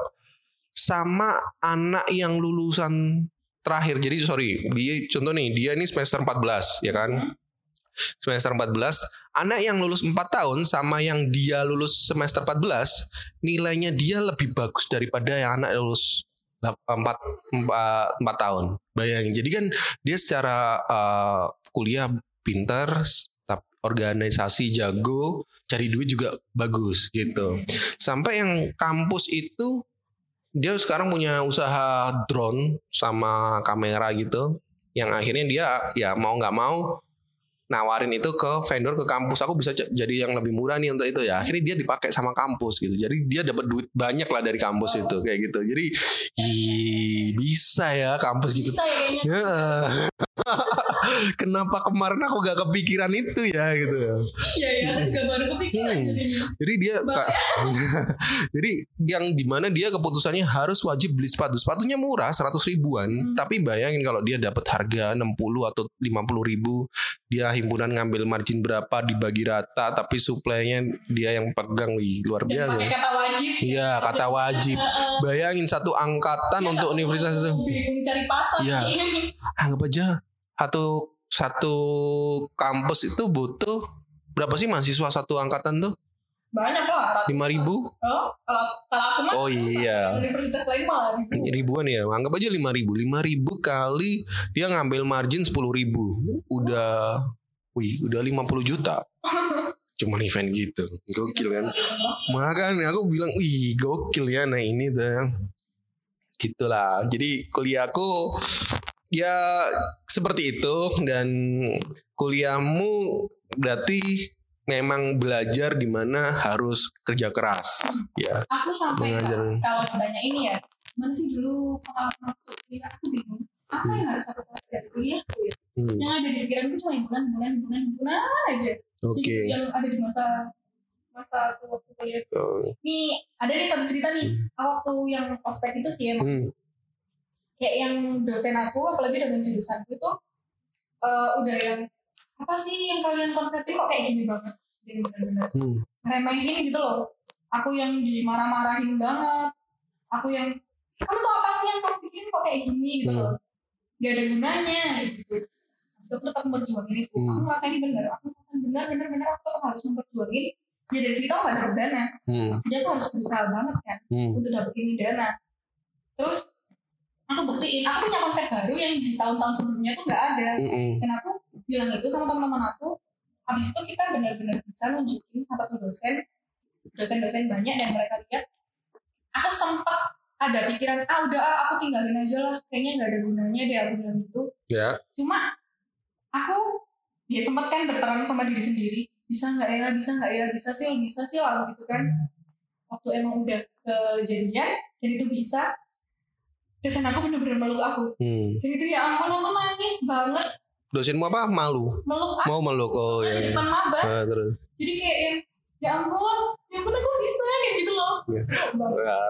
sama anak yang lulusan terakhir. Jadi sorry dia contoh nih dia ini semester 14 ya kan? Semester 14 anak yang lulus 4 tahun sama yang dia lulus semester 14 nilainya dia lebih bagus daripada yang anak lulus 4, 4, 4 tahun. Bayangin jadi kan dia secara uh, kuliah pintar organisasi jago cari duit juga bagus gitu. Sampai yang kampus itu dia sekarang punya usaha drone sama kamera gitu yang akhirnya dia ya mau nggak mau nawarin itu ke vendor ke kampus. Aku bisa jadi yang lebih murah nih untuk itu ya. Akhirnya dia dipakai sama kampus gitu. Jadi dia dapat duit banyak lah dari kampus itu kayak gitu. Jadi ih, bisa ya kampus gitu. Bisa ya Ya. [laughs] Kenapa kemarin aku gak kepikiran itu ya gitu ya. iya ya aku juga baru kepikiran Hmm. jadinya Jadi dia [laughs] jadi yang di mana dia keputusannya harus wajib beli sepatu. Sepatunya murah 100 ribuan, Hmm. tapi bayangin kalau dia dapat harga 60 atau 50 ribu, dia himpunan ngambil margin berapa dibagi rata, tapi suplainya dia yang pegang, wih luar dan biasa. kata wajib Iya kata wajib. [laughs] Bayangin satu angkatan Ya, untuk universitas itu. bingung cari pasar Iya. anggap aja satu satu kampus itu butuh berapa sih mahasiswa satu angkatan tuh? Banyak lah lima ribu? Oh kalau kalau aku mah Oh, iya. universitas lain malah ribu. Ribuan ya anggap aja lima ribu. Lima ribu kali dia ngambil margin sepuluh ribu. Udah wih udah 50 juta. [laughs] Cuman event gitu gokil kan? [laughs] Makanya aku bilang wih gokil ya nah ini tuh. Gitulah. Jadi kuliahku ya seperti itu. Dan kuliahmu berarti memang belajar di mana harus kerja keras. Ya aku sampai Mengajar. kalau ditanya ini ya mana sih dulu pengalaman waktu kuliah? Aku bingung. Apa yang harus aku tahu dari kuliah? Ya Hmm, yang ada di pikiranku cuma bulan bulan bulan bulan aja. Oke. Jadi, yang ada di masa masa aku waktu kuliah. Oh, nih ada nih satu cerita nih. Waktu yang ospek itu sih emang hmm, kayak yang dosen aku apalagi dosen jurusanku itu eh, udah yang apa sih yang kalian konsepin kok kayak gini banget? Jadi benar-benar hmm, remehin gitu loh. Aku yang dimarah-marahin banget. Aku yang kamu tuh apa sih yang kamu pikirin kok kayak gini? Gitu Hmm. loh. Gak ada gunanya gitu. Aku tetap memperjuangin itu. Hmm. aku merasa ini benar aku merasa benar benar benar aku tetap harus memperjuangin. Ya dari situ aku gak dapet dana. Hmm, jadi aku harus berusaha banget kan hmm, untuk dapetin dana. Terus aku buktiin aku punya konsep baru yang di tahun-tahun sebelumnya tuh nggak ada. Hmm, hmm. dan aku bilang itu sama teman-teman aku habis itu kita benar-benar bisa nunjukin satu dosen dosen-dosen banyak dan mereka lihat aku sempat ada pikiran ah udah ah, aku tinggalin aja lah kayaknya nggak ada gunanya deh aku bilang gitu. Ya. Cuma aku dia sempat kan berperang sama diri sendiri bisa nggak ya bisa nggak ya bisa sih bisa sih lalu gitu kan. Waktu emang udah kejadian dan itu bisa dosen aku bener-bener meluk aku. Hmm. dan itu ya ampun aku nangis banget. Dosenmu apa? Malu? Meluk aku. Mau meluk oh ya, ya. depan maba. Ah, terus? Jadi kayak yang ya ampun ya ampun aku bisa kayak gitu loh. Iya.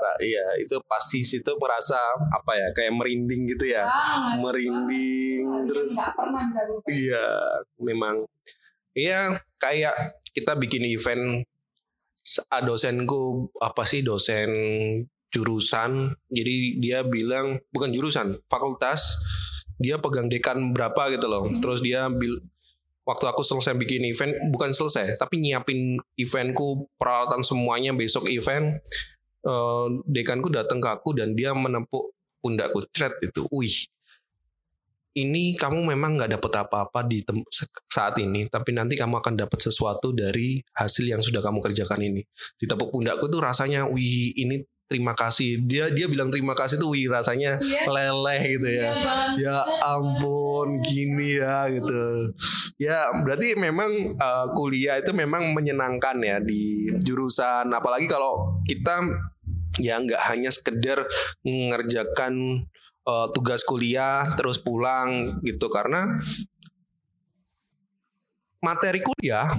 Ra- iya itu pasti situ merasa apa ya kayak merinding gitu ya. Banget, merinding banget. terus pernah iya memang. Iya kayak kita bikin event ah, dosenku apa sih dosen jurusan. Jadi dia bilang bukan jurusan fakultas. Dia pegang dekan berapa gitu loh. Hmm. terus dia bil waktu aku selesai bikin event bukan selesai tapi nyiapin eventku peralatan semuanya besok event eh, dekanku datang ke aku dan dia menepuk pundakku. Cret itu wih ini kamu memang nggak dapat apa-apa di tem- saat ini tapi nanti kamu akan dapat sesuatu dari hasil yang sudah kamu kerjakan ini. Ditepuk pundakku tuh rasanya wih ini terima kasih. Dia dia bilang terima kasih tuh wih rasanya iya. leleh gitu ya. Iya banget. Ya ampun gini ya gitu. Ya berarti memang uh, kuliah itu memang menyenangkan ya di jurusan. Apalagi kalau kita ya nggak hanya sekedar mengerjakan uh, tugas kuliah terus pulang gitu. Karena materi kuliah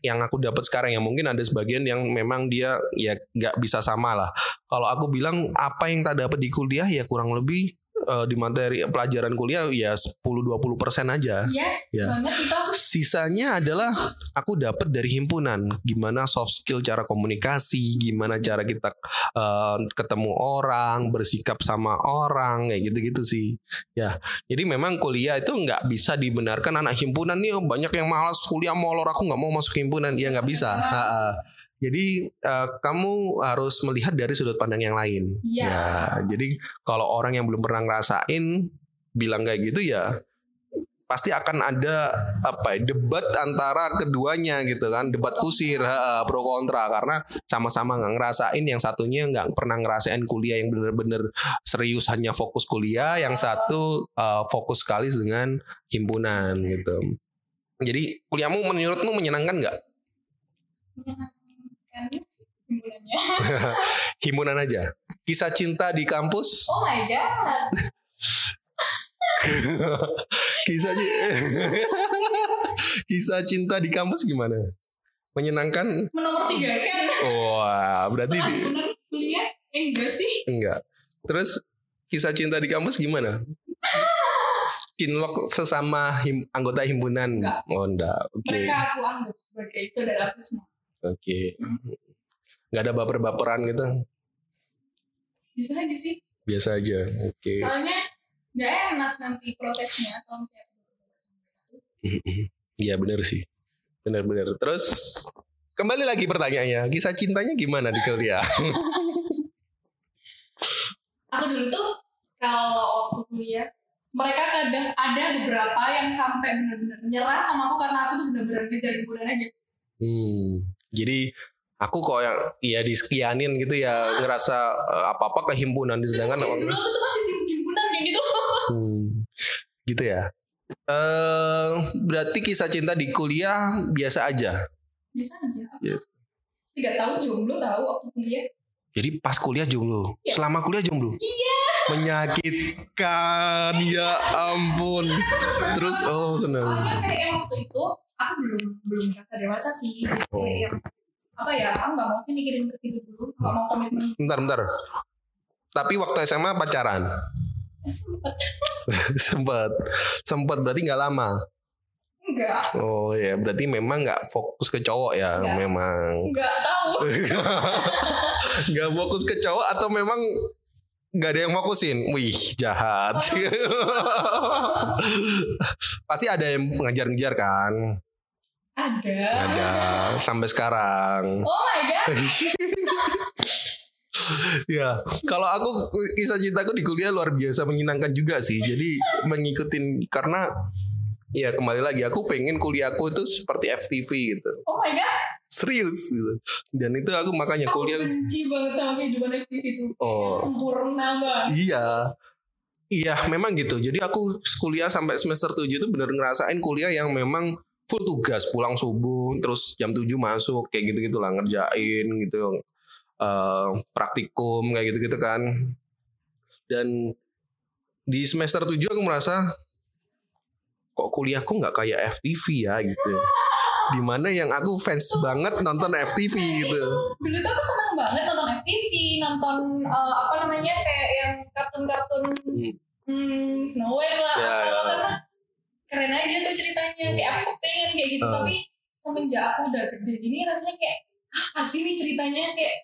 yang aku dapat sekarang ya mungkin ada sebagian yang memang dia ya nggak bisa sama lah. Kalau aku bilang apa yang tak dapat di kuliah ya kurang lebih eh, di materi pelajaran kuliah ya 10-20 persen aja. Iya, Ya. banget itu aku Sisanya adalah aku dapat dari himpunan. Gimana soft skill cara komunikasi, gimana cara kita eh, ketemu orang, bersikap sama orang, kayak gitu-gitu sih. Ya, jadi memang kuliah itu nggak bisa dibenarkan anak himpunan nih oh, banyak yang malas kuliah molor aku nggak mau masuk himpunan, dia nggak bisa. Ha-ha. Jadi eh, kamu harus melihat dari sudut pandang yang lain. Iya. Ya, jadi kalau orang yang belum pernah ngerasain bilang kayak gitu ya pasti akan ada apa ya, debat antara keduanya gitu kan debat kusir ha, pro kontra. Karena sama-sama nggak ngerasain yang satunya nggak pernah ngerasain kuliah yang bener-bener serius hanya fokus kuliah. Yang satu eh, fokus sekali dengan himpunan gitu. Jadi kuliahmu menurutmu menyenangkan nggak? Kan himpunannya. himpunan [laughs] aja kisah cinta di kampus Oh my god. [laughs] kisah ci- [laughs] kisah cinta di kampus gimana menyenangkan Menomor tiga kan. wah berarti di- bener kuliah, eh, enggak sih. enggak terus kisah cinta di kampus gimana Cinlok sesama him- anggota himpunan Enggak. oh enggak oke Mereka aku anggap sebagai saudara aku semua. Oke. Nggak ada baper-baperan gitu? Bisa aja sih. biasa aja oke. Soalnya nggak enak nanti prosesnya kalau misalnya. Iya bener sih. Bener-bener terus kembali lagi pertanyaannya. Kisah cintanya gimana di kuliah? [laughs] Aku dulu tuh kalau waktu kuliah mereka kadang ada beberapa yang sampai benar-benar nyerah sama aku karena aku tuh benar-benar ngejar himpunan aja. Hmm, jadi aku kok yang ya disekianin gitu ya ngerasa eh, apa-apa ke himpunan sedangkan Dulu aku tuh masih himpunan kayak gitu. Hmm, gitu ya. Eh berarti kisah cinta di kuliah biasa aja. Bisa aja. Yes. tiga tahun jomblo tahu waktu kuliah. Jadi pas kuliah jomblo, Iya. selama kuliah jomblo. Iya. Menyakitkan ya ampun. Terus oh senang. Soalnya kayak waktu itu aku belum belum merasa dewasa sih. Jadi Oh. Yang apa ya? Aku nggak mau sih mikirin ke situ dulu. Nggak mau komitmen. Bentar bentar. Tapi waktu SMA pacaran Eh, sempet [laughs] sempet sempet berarti nggak lama. enggak Oh ya berarti memang nggak fokus ke cowok ya Nggak. memang. enggak tahu. [laughs] nggak fokus ke cowok atau memang nggak ada yang fokusin wih jahat [laughs] pasti ada yang ngejar-ngejar kan Ada. ada sampai sekarang Oh my god. [laughs] ya kalau aku kisah cintaku di kuliah luar biasa menyenangkan juga sih jadi mengikutin karena ya kembali lagi aku pengen kuliahku itu seperti FTV gitu Oh my god. serius gitu dan itu aku makanya Aku kuliah benci banget sama kehidupan aktif itu. Oh. Sempurna banget. Iya. Iya, memang gitu. Jadi aku kuliah sampai semester 7 itu bener ngerasain kuliah yang memang full tugas, pulang subuh, terus jam 7 masuk, kayak gitu-gitu lah ngerjain gitu. Eh, praktikum kayak gitu-gitu kan. Dan di semester 7 aku merasa kok kuliahku nggak kayak FTV ya gitu. Di mana yang aku fans banget nonton FTV gitu. Dulu tuh aku seneng banget nonton FTV, nonton eh, apa namanya kayak yang kartun-kartun Hmm. hmm, Snow White lah. Ya, apa, ya. Karena keren aja tuh ceritanya. Kayak aku pengen kayak gitu. Ah. Tapi semenjak aku udah gede gini rasanya kayak apa sih nih ceritanya kayak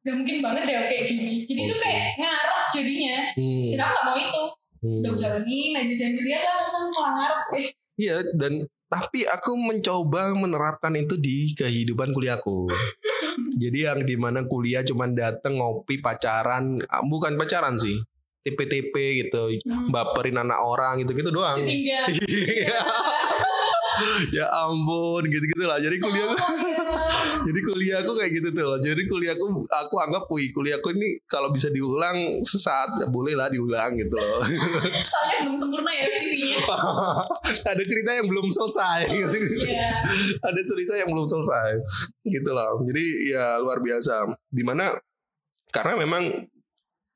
gak mungkin banget deh kayak gini. Jadi tuh Oke. kayak ngarep jadinya. Hmm. Dan aku gak mau itu. Hmm. Udah jalanin aja jangan dilihat lah nonton malah ngarep. Eh, Iya dan tapi aku mencoba menerapkan itu di kehidupan kuliahku. [laughs] Jadi yang di mana kuliah cuman dateng ngopi pacaran, ah, bukan pacaran sih, TP-TP gitu, hmm. baperin anak orang gitu-gitu doang. Tinggal. [laughs] Iya. [laughs] ya ampun gitu-gitu lah. Jadi kuliah Oh, iya. [laughs] jadi kuliahku kayak gitu tuh. Jadi kuliahku aku anggap wih kuliahku ini kalau bisa diulang sesaat ya boleh lah diulang gitu loh. Soalnya belum sempurna ya. Ada cerita yang belum selesai. gitu. Iya. ada cerita yang belum selesai gitu loh jadi ya luar biasa di mana karena memang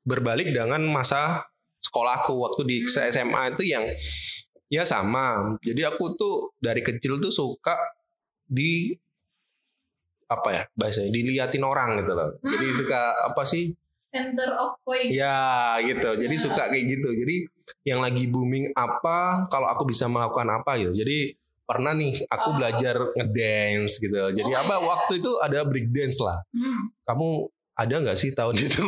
berbalik dengan masa sekolahku waktu di Hmm. SMA itu yang ya sama jadi aku tuh dari kecil tuh suka di apa ya bahasanya diliatin orang gitu loh jadi Hmm. suka apa sih center of point. Ya gitu. Jadi suka kayak gitu. Jadi yang lagi booming apa, kalau aku bisa melakukan apa gitu. Jadi pernah nih aku Oh. belajar ngedance gitu. Jadi Oh, apa iya. waktu itu ada break dance lah. Hmm. Kamu ada nggak sih tahun itu?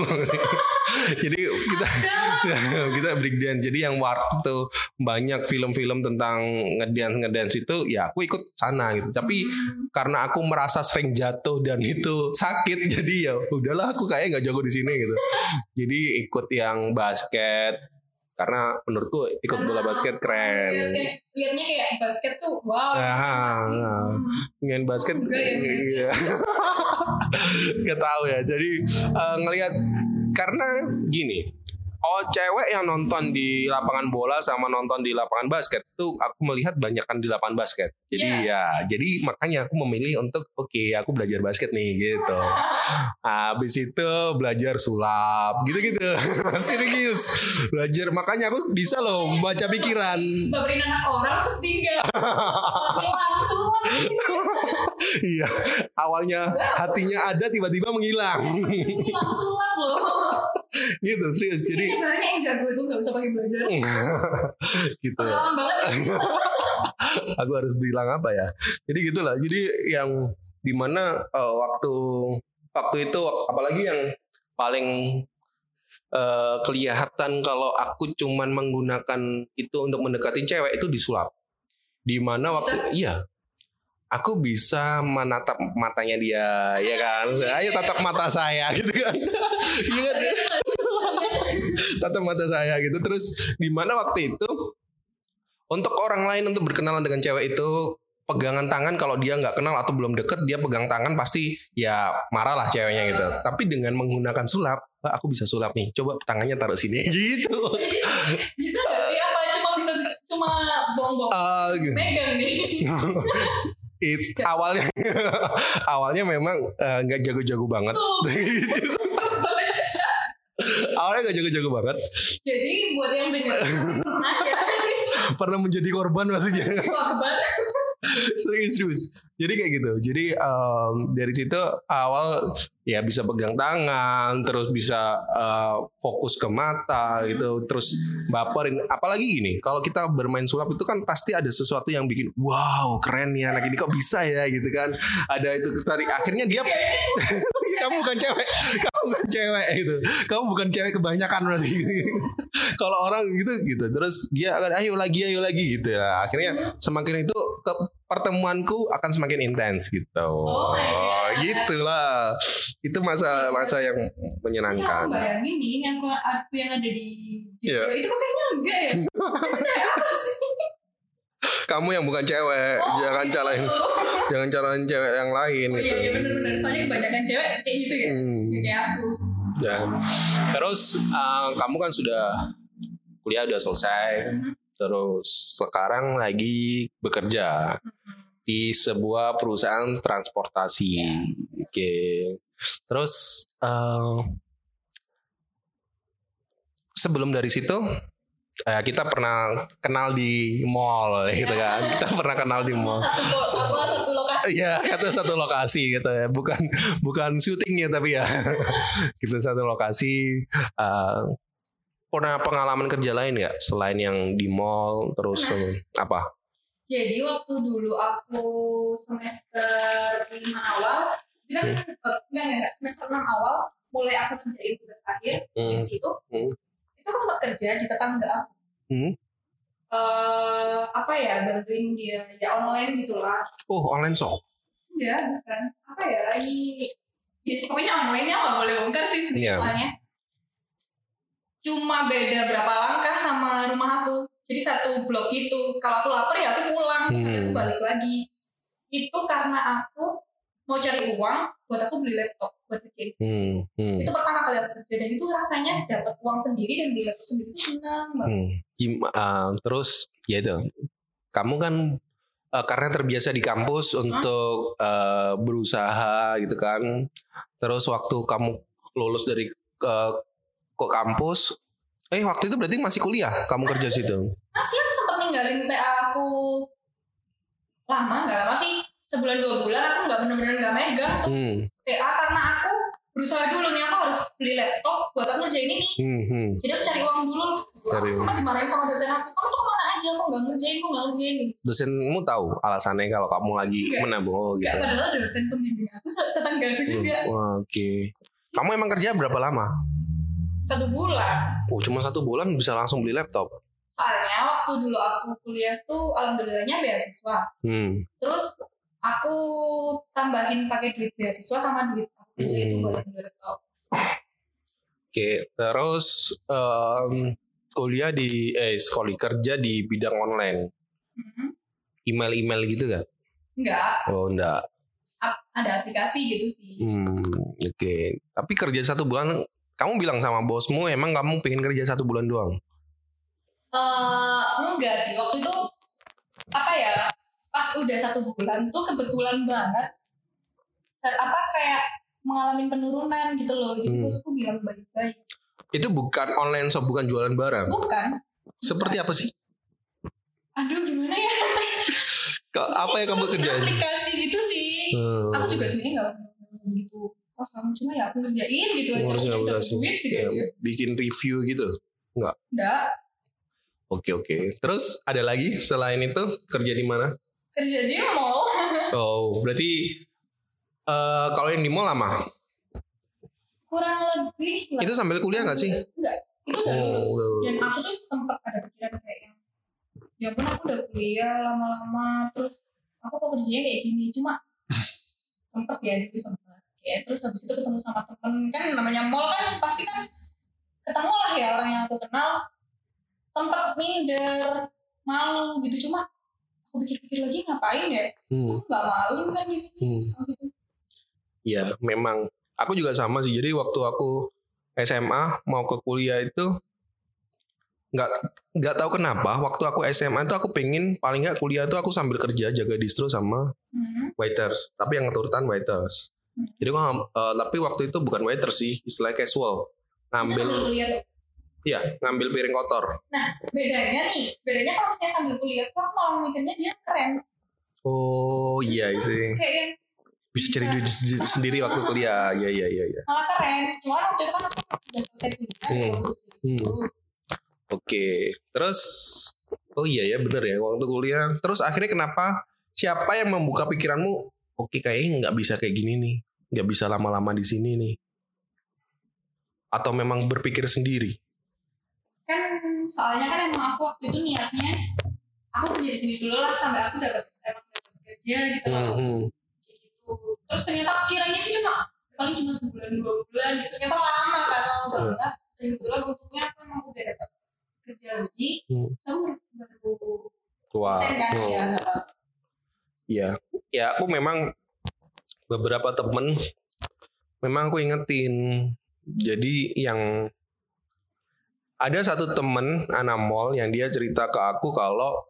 [laughs] Jadi kita [laughs] kita break dance. Jadi yang waktu banyak film-film tentang ngedance ngedance itu ya aku ikut sana gitu. Tapi Hmm. karena aku merasa sering jatuh dan itu sakit jadi ya udahlah aku kayak nggak jago di sini gitu jadi ikut yang basket karena menurutku ikut bola basket keren Lihatnya, lihatnya kayak basket tuh wow. Ah, pasti. ah. Hmm. main basket ya? iya. [laughs] nggak tahu ya jadi eh, ngelihat karena gini Oh cewek yang nonton di lapangan bola sama nonton di lapangan basket tuh aku melihat banyakkan di lapangan basket. Jadi ya, jadi makanya aku memilih untuk oke aku belajar basket nih gitu. Habis itu belajar sulap gitu-gitu. [laughs] Serius. Belajar makanya aku bisa loh baca pikiran. Baperin anak orang terus tinggal. Langsung [laughs] Iya. Awalnya hatinya ada tiba-tiba menghilang. langsung loh. gitu serius. Jadi Jadi sebenarnya yang jago itu nggak usah pakai belajar. [laughs] gitu ya. Banget. [laughs] aku harus bilang apa ya? Jadi gitulah. Jadi yang di mana eh, waktu waktu itu apalagi yang paling eh, kelihatan kalau aku cuman menggunakan itu untuk mendekati cewek itu disulap di mana waktu iya. Aku bisa menatap matanya dia ya kan? Ayo tatap mata saya [laughs] gitu kan? Iya kan tatap mata saya gitu terus di mana waktu itu untuk orang lain untuk berkenalan dengan cewek itu pegangan tangan kalau dia nggak kenal atau belum deket dia pegang tangan pasti ya marah lah ceweknya gitu tapi dengan menggunakan sulap "Pak, aku bisa sulap nih coba tangannya taruh sini [laughs] gitu Bisa nggak sih? Apa cuma bisa cuma bohong-bohong? Ah, gitu. Megang nih. It, awalnya [laughs] awalnya memang eh, nggak jago-jago banget [laughs] gitu. Awalnya nggak jago-jago banget. Jadi buat yang dengar pernah [laughs] pernah menjadi korban maksudnya. Korban [laughs] serius serius. Jadi kayak gitu. Jadi em, dari situ awal ya bisa pegang tangan terus bisa eh, fokus ke mata gitu terus baperin. Apalagi gini kalau kita bermain sulap itu kan pasti ada sesuatu yang bikin wow keren ya anak ini kok bisa ya? gitu kan. Ada itu tadi akhirnya dia [laughs] kamu bukan cewek kamu bukan cewek gitu. Kamu bukan cewek kebanyakan berarti. [laughs] Kalau orang gitu gitu. Terus dia akan ayo lagi ayo lagi gitu ya. Akhirnya semakin itu pertemuanku akan semakin intens gitu Oh gitulah itu masa masa yang Tapi aku menyenangkan bayangin nih yang aku yang ada di Iya. Jogja itu kok kayaknya enggak ya kayak apa sih kamu yang bukan cewek Oh, jangan gitu. calahin jangan calahin cewek yang lain Oh gitu iya iya bener-bener Soalnya kebanyakan cewek kayak gitu ya Hmm. Kayak aku Ya. Terus uh, kamu kan sudah kuliah udah selesai. Terus sekarang lagi bekerja di sebuah perusahaan transportasi. Oke. Terus uh, sebelum dari situ eh, kita pernah kenal di mall [laughs] gitu kan. Kita pernah kenal di mall. Satu ko- apa satu lokasi Iya, itu satu lokasi gitu ya. Bukan bukan syutingnya tapi ya. [laughs] gitu satu lokasi. Eh, pernah pengalaman kerja lain nggak selain yang di mall terus eh, apa? Jadi waktu dulu aku semester 5 awal kan Hmm. enggak, enggak, enggak, semester 6 awal mulai aku kerjain tugas akhir Hmm. di situ. Hmm. Itu aku sempat kerja di tetangga aku. Hmm. Eh, apa ya bantuin dia ya online gitulah. Oh, online shop. Enggak, bukan. Apa ya? Ini ya pokoknya online-nya nggak boleh bongkar sih Iya. sebenarnya. Cuma beda berapa langkah sama rumah aku. Jadi satu blok gitu. Kalau aku lapar ya aku pulang, Hmm. aku balik lagi. Itu karena aku mau cari uang buat aku beli laptop buat kerjain. Hmm. Hmm. Itu pertama kali aku kerja dan itu rasanya dapat uang sendiri dan beli laptop sendiri itu senang banget. Hmm. Gim- eh, terus ya itu. Kamu kan eh, karena terbiasa di kampus untuk eh, berusaha gitu kan. Terus waktu kamu lulus dari ke ke kampus, eh waktu itu berarti masih kuliah kamu kerja situ. Masih aku sempat ninggalin TA aku lama nggak lama sih sebulan dua bulan aku nggak bener-bener nggak megang tuh Hmm. TA karena aku berusaha dulu nih aku harus beli laptop buat aku ngerjain ini Hmm, hmm. jadi aku cari uang dulu Cari aku uang. kan dimarahin sama dosen aku kamu tuh ke mana aja kok nggak ngerjain kok nggak ngerjain Dosenmu tahu alasannya kalau kamu lagi Enggak. menabung oh, Gak gitu. padahal dosen pembimbing aku tetangga aku juga Wah, Oke. Kamu emang kerja berapa lama? Satu bulan Oh, cuma satu bulan bisa langsung beli laptop. soalnya waktu dulu aku kuliah tuh alhamdulillahnya beasiswa Hmm. terus aku tambahin pakai duit beasiswa sama duit aku kerja itu Hmm. buat beli laptop Oke, terus em, kuliah di eh sekolah kerja di bidang online. Mhm. Email-email gitu kan? enggak Oh, enggak. ada aplikasi gitu sih Hmm, oke. Tapi kerja satu bulan, kamu bilang sama bosmu emang kamu pengen kerja satu bulan doang? Eh, enggak sih waktu itu apa ya pas udah satu bulan tuh kebetulan banget apa kayak mengalami penurunan gitu loh jadi Hmm. bosku bilang baik-baik Itu bukan online shop, bukan jualan barang. bukan Seperti apa sih? aduh gimana ya Apa yang kamu kerjain? aplikasi gitu sih Hmm. aku juga sebenarnya nggak begitu paham cuma ya aku ngerjain gitu aja Ngurusin Aku aplikasi. duit gitu Ya, aja bikin review gitu. enggak Oke oke. Terus ada lagi selain itu kerja di mana? kerja di mall [laughs] Oh berarti eh kalau yang di mall lama? kurang lebih lah. Itu sambil kuliah nggak sih? enggak itu udah Oh, lulus. dan aku tuh sempat ada pikiran kayak yang ya pun aku udah kuliah lama-lama terus aku kok kerjanya kayak gini cuma [laughs] sempet ya itu sempet ya terus habis itu ketemu sama temen kan namanya mall kan pasti kan ketemu lah ya orang yang aku kenal sempet minder malu gitu cuma aku pikir-pikir lagi ngapain ya Hmm. aku nggak malu kan di sini Hmm. gitu Ya memang. Aku juga sama sih. Jadi waktu aku SMA mau ke kuliah itu nggak nggak tahu kenapa. Waktu aku SMA itu aku pengen paling nggak kuliah itu aku sambil kerja jaga distro sama Hmm. waiters. Tapi yang ngeturutan waiters. Jadi ngam- eh, tapi waktu itu bukan waiters sih, istilah casual. Ngambil, iya ngambil piring kotor. bedanya nih bedanya kalau misalnya sambil kuliah tuh malah mikirnya dia keren Oh iya sih. kayak Bisa cari duit sendiri- waktu kuliah. Iya iya iya. iya. malah keren cuma waktu itu kan aku udah selesai kuliah Hmm. ya, gitu. Oke. Terus oh iya ya bener ya waktu kuliah. Terus akhirnya kenapa? Siapa yang membuka pikiranmu? Oke kayaknya nggak bisa kayak gini nih. Nggak bisa lama-lama di sini nih. Atau memang berpikir sendiri? kan soalnya kan emang aku waktu itu niatnya aku kerja di sini dulu lah sampai aku dapat dapat kerja gitu loh Hmm, gitu terus ternyata kiranya itu cuma paling cuma sebulan dua bulan gitu ternyata lama kan lama Hmm. banget dan kebetulan untungnya aku emang udah dapat kerja lagi Hmm. so, aku baru sen kan oh. Ya ya aku memang beberapa temen memang aku ingetin. Jadi yang ada satu temen anak mall yang dia cerita ke aku kalau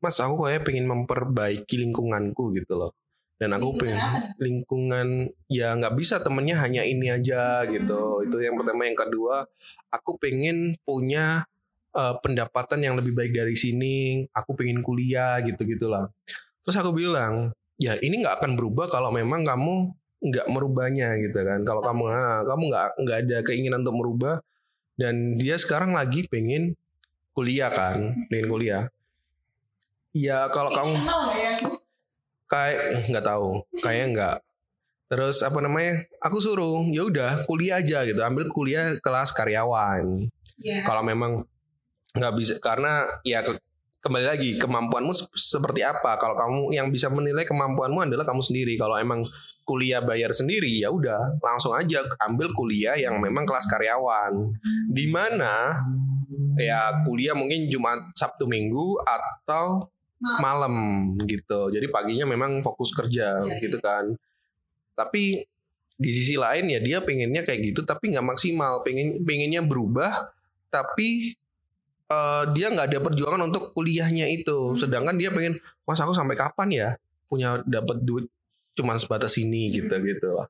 Mas aku kayak pengen memperbaiki lingkunganku gitu loh. Dan aku pengen lingkungan ya nggak bisa temennya hanya ini aja gitu. Itu yang pertama. Yang kedua, aku pengen punya eh, pendapatan yang lebih baik dari sini. Aku pengen kuliah gitu gitulah. Terus aku bilang, ya ini nggak akan berubah kalau memang kamu nggak merubahnya gitu kan. Kalau kamu ah, kamu nggak nggak ada keinginan untuk merubah dan dia sekarang lagi pengen kuliah kan, pengen kuliah. Ya kalau kamu ya kayak nggak tahu, kayaknya nggak. Terus apa namanya? Aku suruh, ya udah kuliah aja gitu, ambil kuliah kelas karyawan ya kalau memang nggak bisa karena ya kembali lagi kemampuanmu sep- seperti apa? Kalau kamu yang bisa menilai kemampuanmu adalah kamu sendiri. Kalau emang kuliah bayar sendiri ya udah langsung aja ambil kuliah yang memang kelas karyawan. Di mana ya kuliah mungkin Jumat Sabtu Minggu atau Malam. gitu. Jadi paginya memang fokus kerja Iya, gitu kan. Tapi di sisi lain ya dia pengennya kayak gitu tapi nggak maksimal. Pengen pengennya berubah tapi eh, dia nggak ada perjuangan untuk kuliahnya itu Hmm. sedangkan dia pengen mas aku sampai kapan ya punya dapat duit cuman sebatas ini gitu Hmm. gitu lah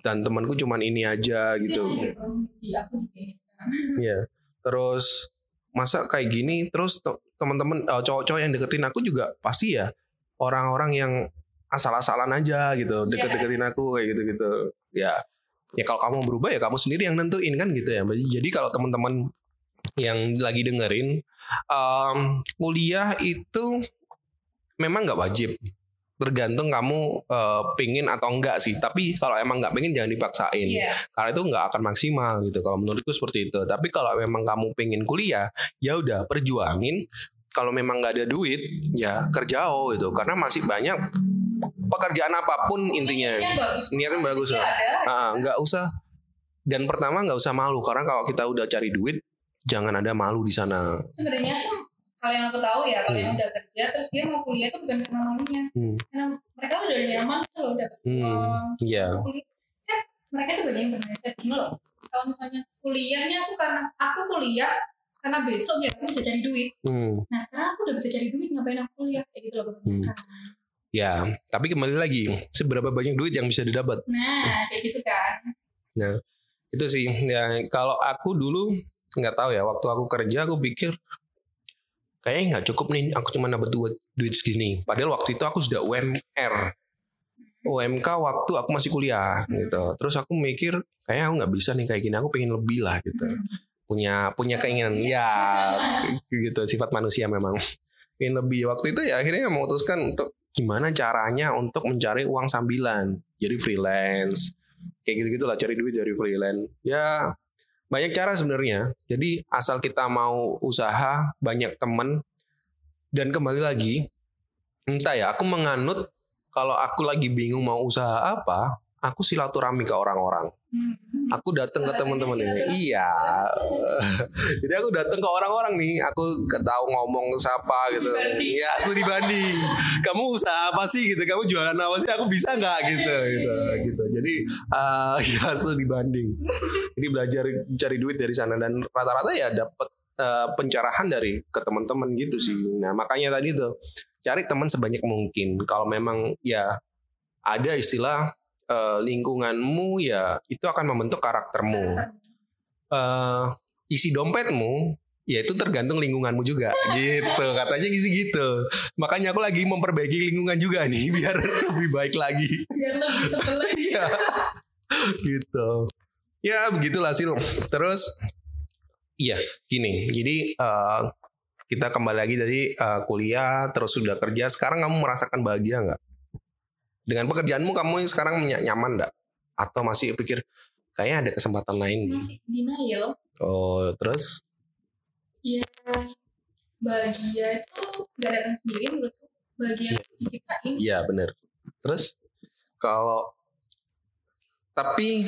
dan temanku cuman ini aja gitu Itu yang ada di aku di kayaknya sekarang. [laughs] Iya. Terus masa kayak gini terus te- teman-teman eh, cowok-cowok yang deketin aku juga pasti ya orang-orang yang asal-asalan aja gitu Iya. deket-deketin aku kayak gitu-gitu. Ya ya kalau kamu berubah ya kamu sendiri yang nentuin kan gitu ya jadi kalau teman-teman yang lagi dengerin um, kuliah itu memang nggak wajib. Tergantung kamu uh, pingin atau enggak sih. Tapi kalau emang nggak pingin jangan dipaksain. Iya. karena itu nggak akan maksimal gitu. Kalau menurutku seperti itu. Tapi kalau memang kamu pengen kuliah ya udah perjuangin. Kalau memang nggak ada duit ya kerja oh gitu. Karena masih banyak pekerjaan apa pun intinya. Niatnya bagus. niatnya bagus. Ah, nggak usah. Dan pertama nggak usah malu. Karena kalau kita udah cari duit jangan ada malu di sana Sebenarnya sih kalau yang aku tahu ya, kalau Hmm. yang udah kerja terus dia mau kuliah tuh bukan karena malunya. Hmm. Karena mereka tuh udah nyaman tuh loh udah Hmm, uang, iya kuliah. Kan mereka tuh banyak yang bermindset gini loh. Kalau misalnya kuliahnya aku karena aku kuliah karena besok biar aku bisa cari duit. Hmm. Nah sekarang aku udah bisa cari duit ngapain aku kuliah kayak gitu loh kebanyakan. ya tapi kembali lagi seberapa banyak duit yang bisa didapat Nah kayak gitu kan. itu sih ya kalau aku dulu nggak tahu ya. Waktu aku kerja aku pikir kayaknya nggak cukup nih aku cuma dapat duit duit segini. Padahal waktu itu aku sudah UMR UMK waktu aku masih kuliah gitu. Terus aku mikir kayaknya aku nggak bisa nih kayak gini aku pengen lebih lah gitu. Punya punya keinginan ya gitu sifat manusia memang. Ingin lebih. Waktu itu ya akhirnya memutuskan untuk gimana caranya untuk mencari uang sambilan. Jadi freelance. Kayak gitu gitulah cari duit dari freelance. Ya banyak cara sebenarnya jadi asal kita mau usaha banyak temen dan kembali lagi entah ya aku menganut kalau aku lagi bingung mau usaha apa aku silaturahmi ke orang-orang Hmm. Aku datang ke teman-teman ini. Iya. [laughs] Jadi aku datang ke orang-orang nih. Aku tahu ngomong siapa gitu. Dibanding. ya studi banding kamu usaha apa sih gitu? Kamu jualan apa sih? Aku bisa nggak gitu gitu gitu. Jadi eh [laughs] ya studi banding jadi belajar cari duit dari sana. Dan rata-rata ya dapat eh, pencerahan dari ke teman-teman gitu sih. Nah makanya tadi tuh cari teman sebanyak mungkin. Kalau memang ya ada istilah eh, lingkunganmu ya itu akan membentuk karaktermu. Eh isi dompetmu ya itu tergantung lingkunganmu juga. Gitu katanya gitu gitu. Makanya aku lagi memperbaiki lingkungan juga nih [laughs] biar lebih baik lagi. Biar lebih tebel lagi. Iya. gitu. Ya begitulah sih. Terus iya gini. Jadi eh, kita kembali lagi dari eh, kuliah terus sudah kerja. Sekarang kamu merasakan bahagia nggak dengan pekerjaanmu kamu yang sekarang ny- nyaman nggak atau masih pikir kayaknya ada kesempatan lain Masih denial. oh terus Ya, bahagia itu gak datang sendiri menurutku. Bahagia itu diciptain. iya bener terus kalau tapi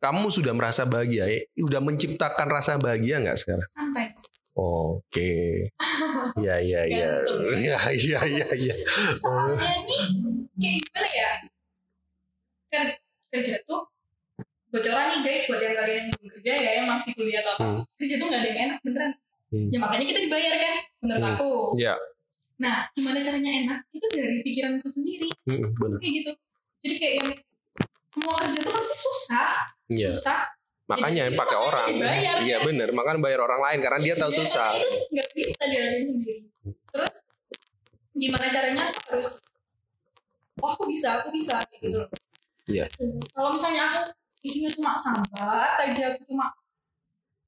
kamu sudah merasa bahagia ya? udah menciptakan rasa bahagia nggak sekarang Sometimes. Oke. [laughs] Iya iya iya. Gantung. Iya iya iya iya. Soalnya nih, kayak gimana ya? Ker- kerja tuh bocoran nih guys buat yang kalian yang belum kerja ya yang masih kuliah atau apa Hmm. kerja tuh gak ada yang enak beneran Hmm. ya makanya kita dibayar kan menurut Hmm. aku Iya. nah gimana caranya enak itu dari pikiranku sendiri Mm, bener. kayak gitu jadi kayak yang semua kerja tuh pasti susah Iya. susah Makanya Jadi, pakai orang. dibayar, Iya kan? bener. Makanya bayar orang lain karena dia tahu Iya, susah. itu nggak bisa jalanin sendiri terus gimana caranya harus oh aku bisa aku bisa kayak gitu loh Iya. kalau misalnya aku isinya cuma sambat aja aku cuma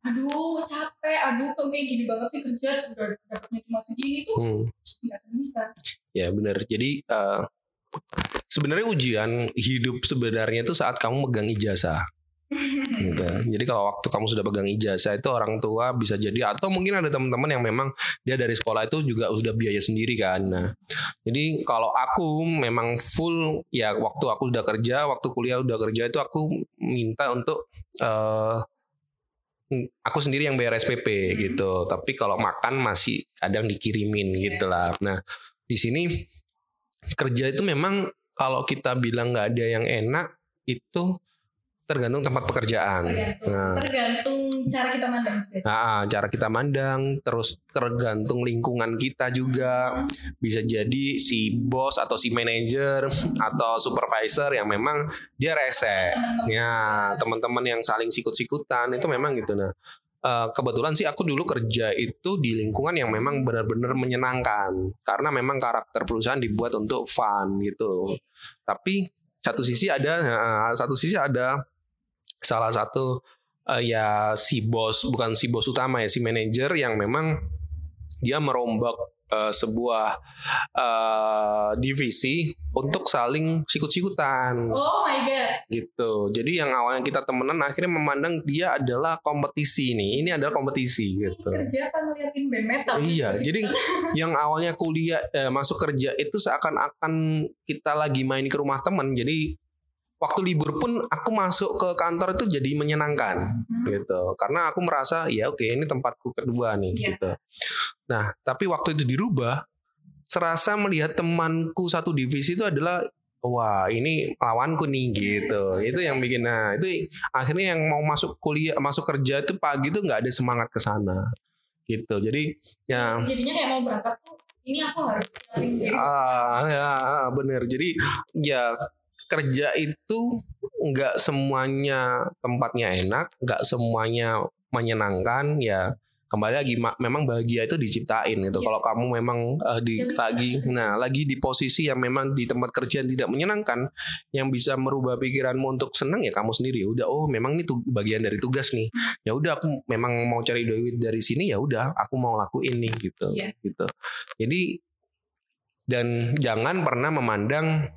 aduh capek aduh kok kayak gini banget sih kerja udah dapatnya cuma segini tuh Hmm. nggak akan bisa Ya bener. Jadi eh, sebenarnya ujian hidup sebenarnya itu saat kamu megang ijazah. Gitu. [laughs] Jadi kalau waktu kamu sudah pegang ijazah itu orang tua bisa jadi atau mungkin ada teman-teman yang memang dia dari sekolah itu juga sudah biaya sendiri kan. Nah, jadi kalau aku memang full ya waktu aku sudah kerja, waktu kuliah udah kerja itu aku minta untuk eh aku sendiri yang bayar SPP gitu. Tapi kalau makan masih kadang dikirimin gitu lah. Nah, di sini kerja itu memang kalau kita bilang nggak ada yang enak itu tergantung tempat pekerjaan. tergantung Nah, tergantung cara kita mandang. Nah, cara kita mandang, terus tergantung lingkungan kita juga. Bisa jadi si bos atau si manajer atau supervisor yang memang dia rese. Teman-teman. Ya, teman-teman yang saling sikut-sikutan itu memang gitu. Nah, eh, kebetulan sih aku dulu kerja itu di lingkungan yang memang benar-benar menyenangkan karena memang karakter perusahaan dibuat untuk fun gitu. Tapi satu sisi ada, nah, satu sisi ada salah satu uh, ya si bos bukan si bos utama ya si manajer yang memang dia merombak uh, sebuah uh, divisi untuk saling sikut-sikutan. Oh my god. Gitu. Jadi yang awalnya kita temenan akhirnya memandang dia adalah kompetisi nih. Ini adalah kompetisi gitu. Kerja apa ngeliatin band metal? Iya, jadi yang awalnya kuliah eh, masuk kerja itu seakan-akan kita lagi main ke rumah teman. Jadi waktu libur pun aku masuk ke kantor itu jadi menyenangkan hmm. gitu. Karena aku merasa ya oke ini tempatku kedua nih yeah. gitu. Nah tapi waktu itu dirubah serasa melihat temanku satu divisi itu adalah wah ini lawanku nih gitu. Itu yang bikin nah itu akhirnya yang mau masuk kuliah masuk kerja itu pagi itu nggak ada semangat ke sana gitu. Jadi ya jadinya kayak mau berangkat tuh ini aku harus ah ya bener. Jadi ya kerja itu nggak semuanya tempatnya enak nggak semuanya menyenangkan ya kembali lagi memang bahagia itu diciptain gitu. Ya. Kalau kamu memang uh, di ya, lagi nah lagi di posisi yang memang di tempat kerja yang tidak menyenangkan yang bisa merubah pikiranmu untuk senang ya kamu sendiri. Udah oh memang ini tuh bagian dari tugas nih. Ya udah aku memang mau cari duit dari sini ya udah aku mau lakuin nih gitu. Ya. Gitu. Jadi dan jangan pernah memandang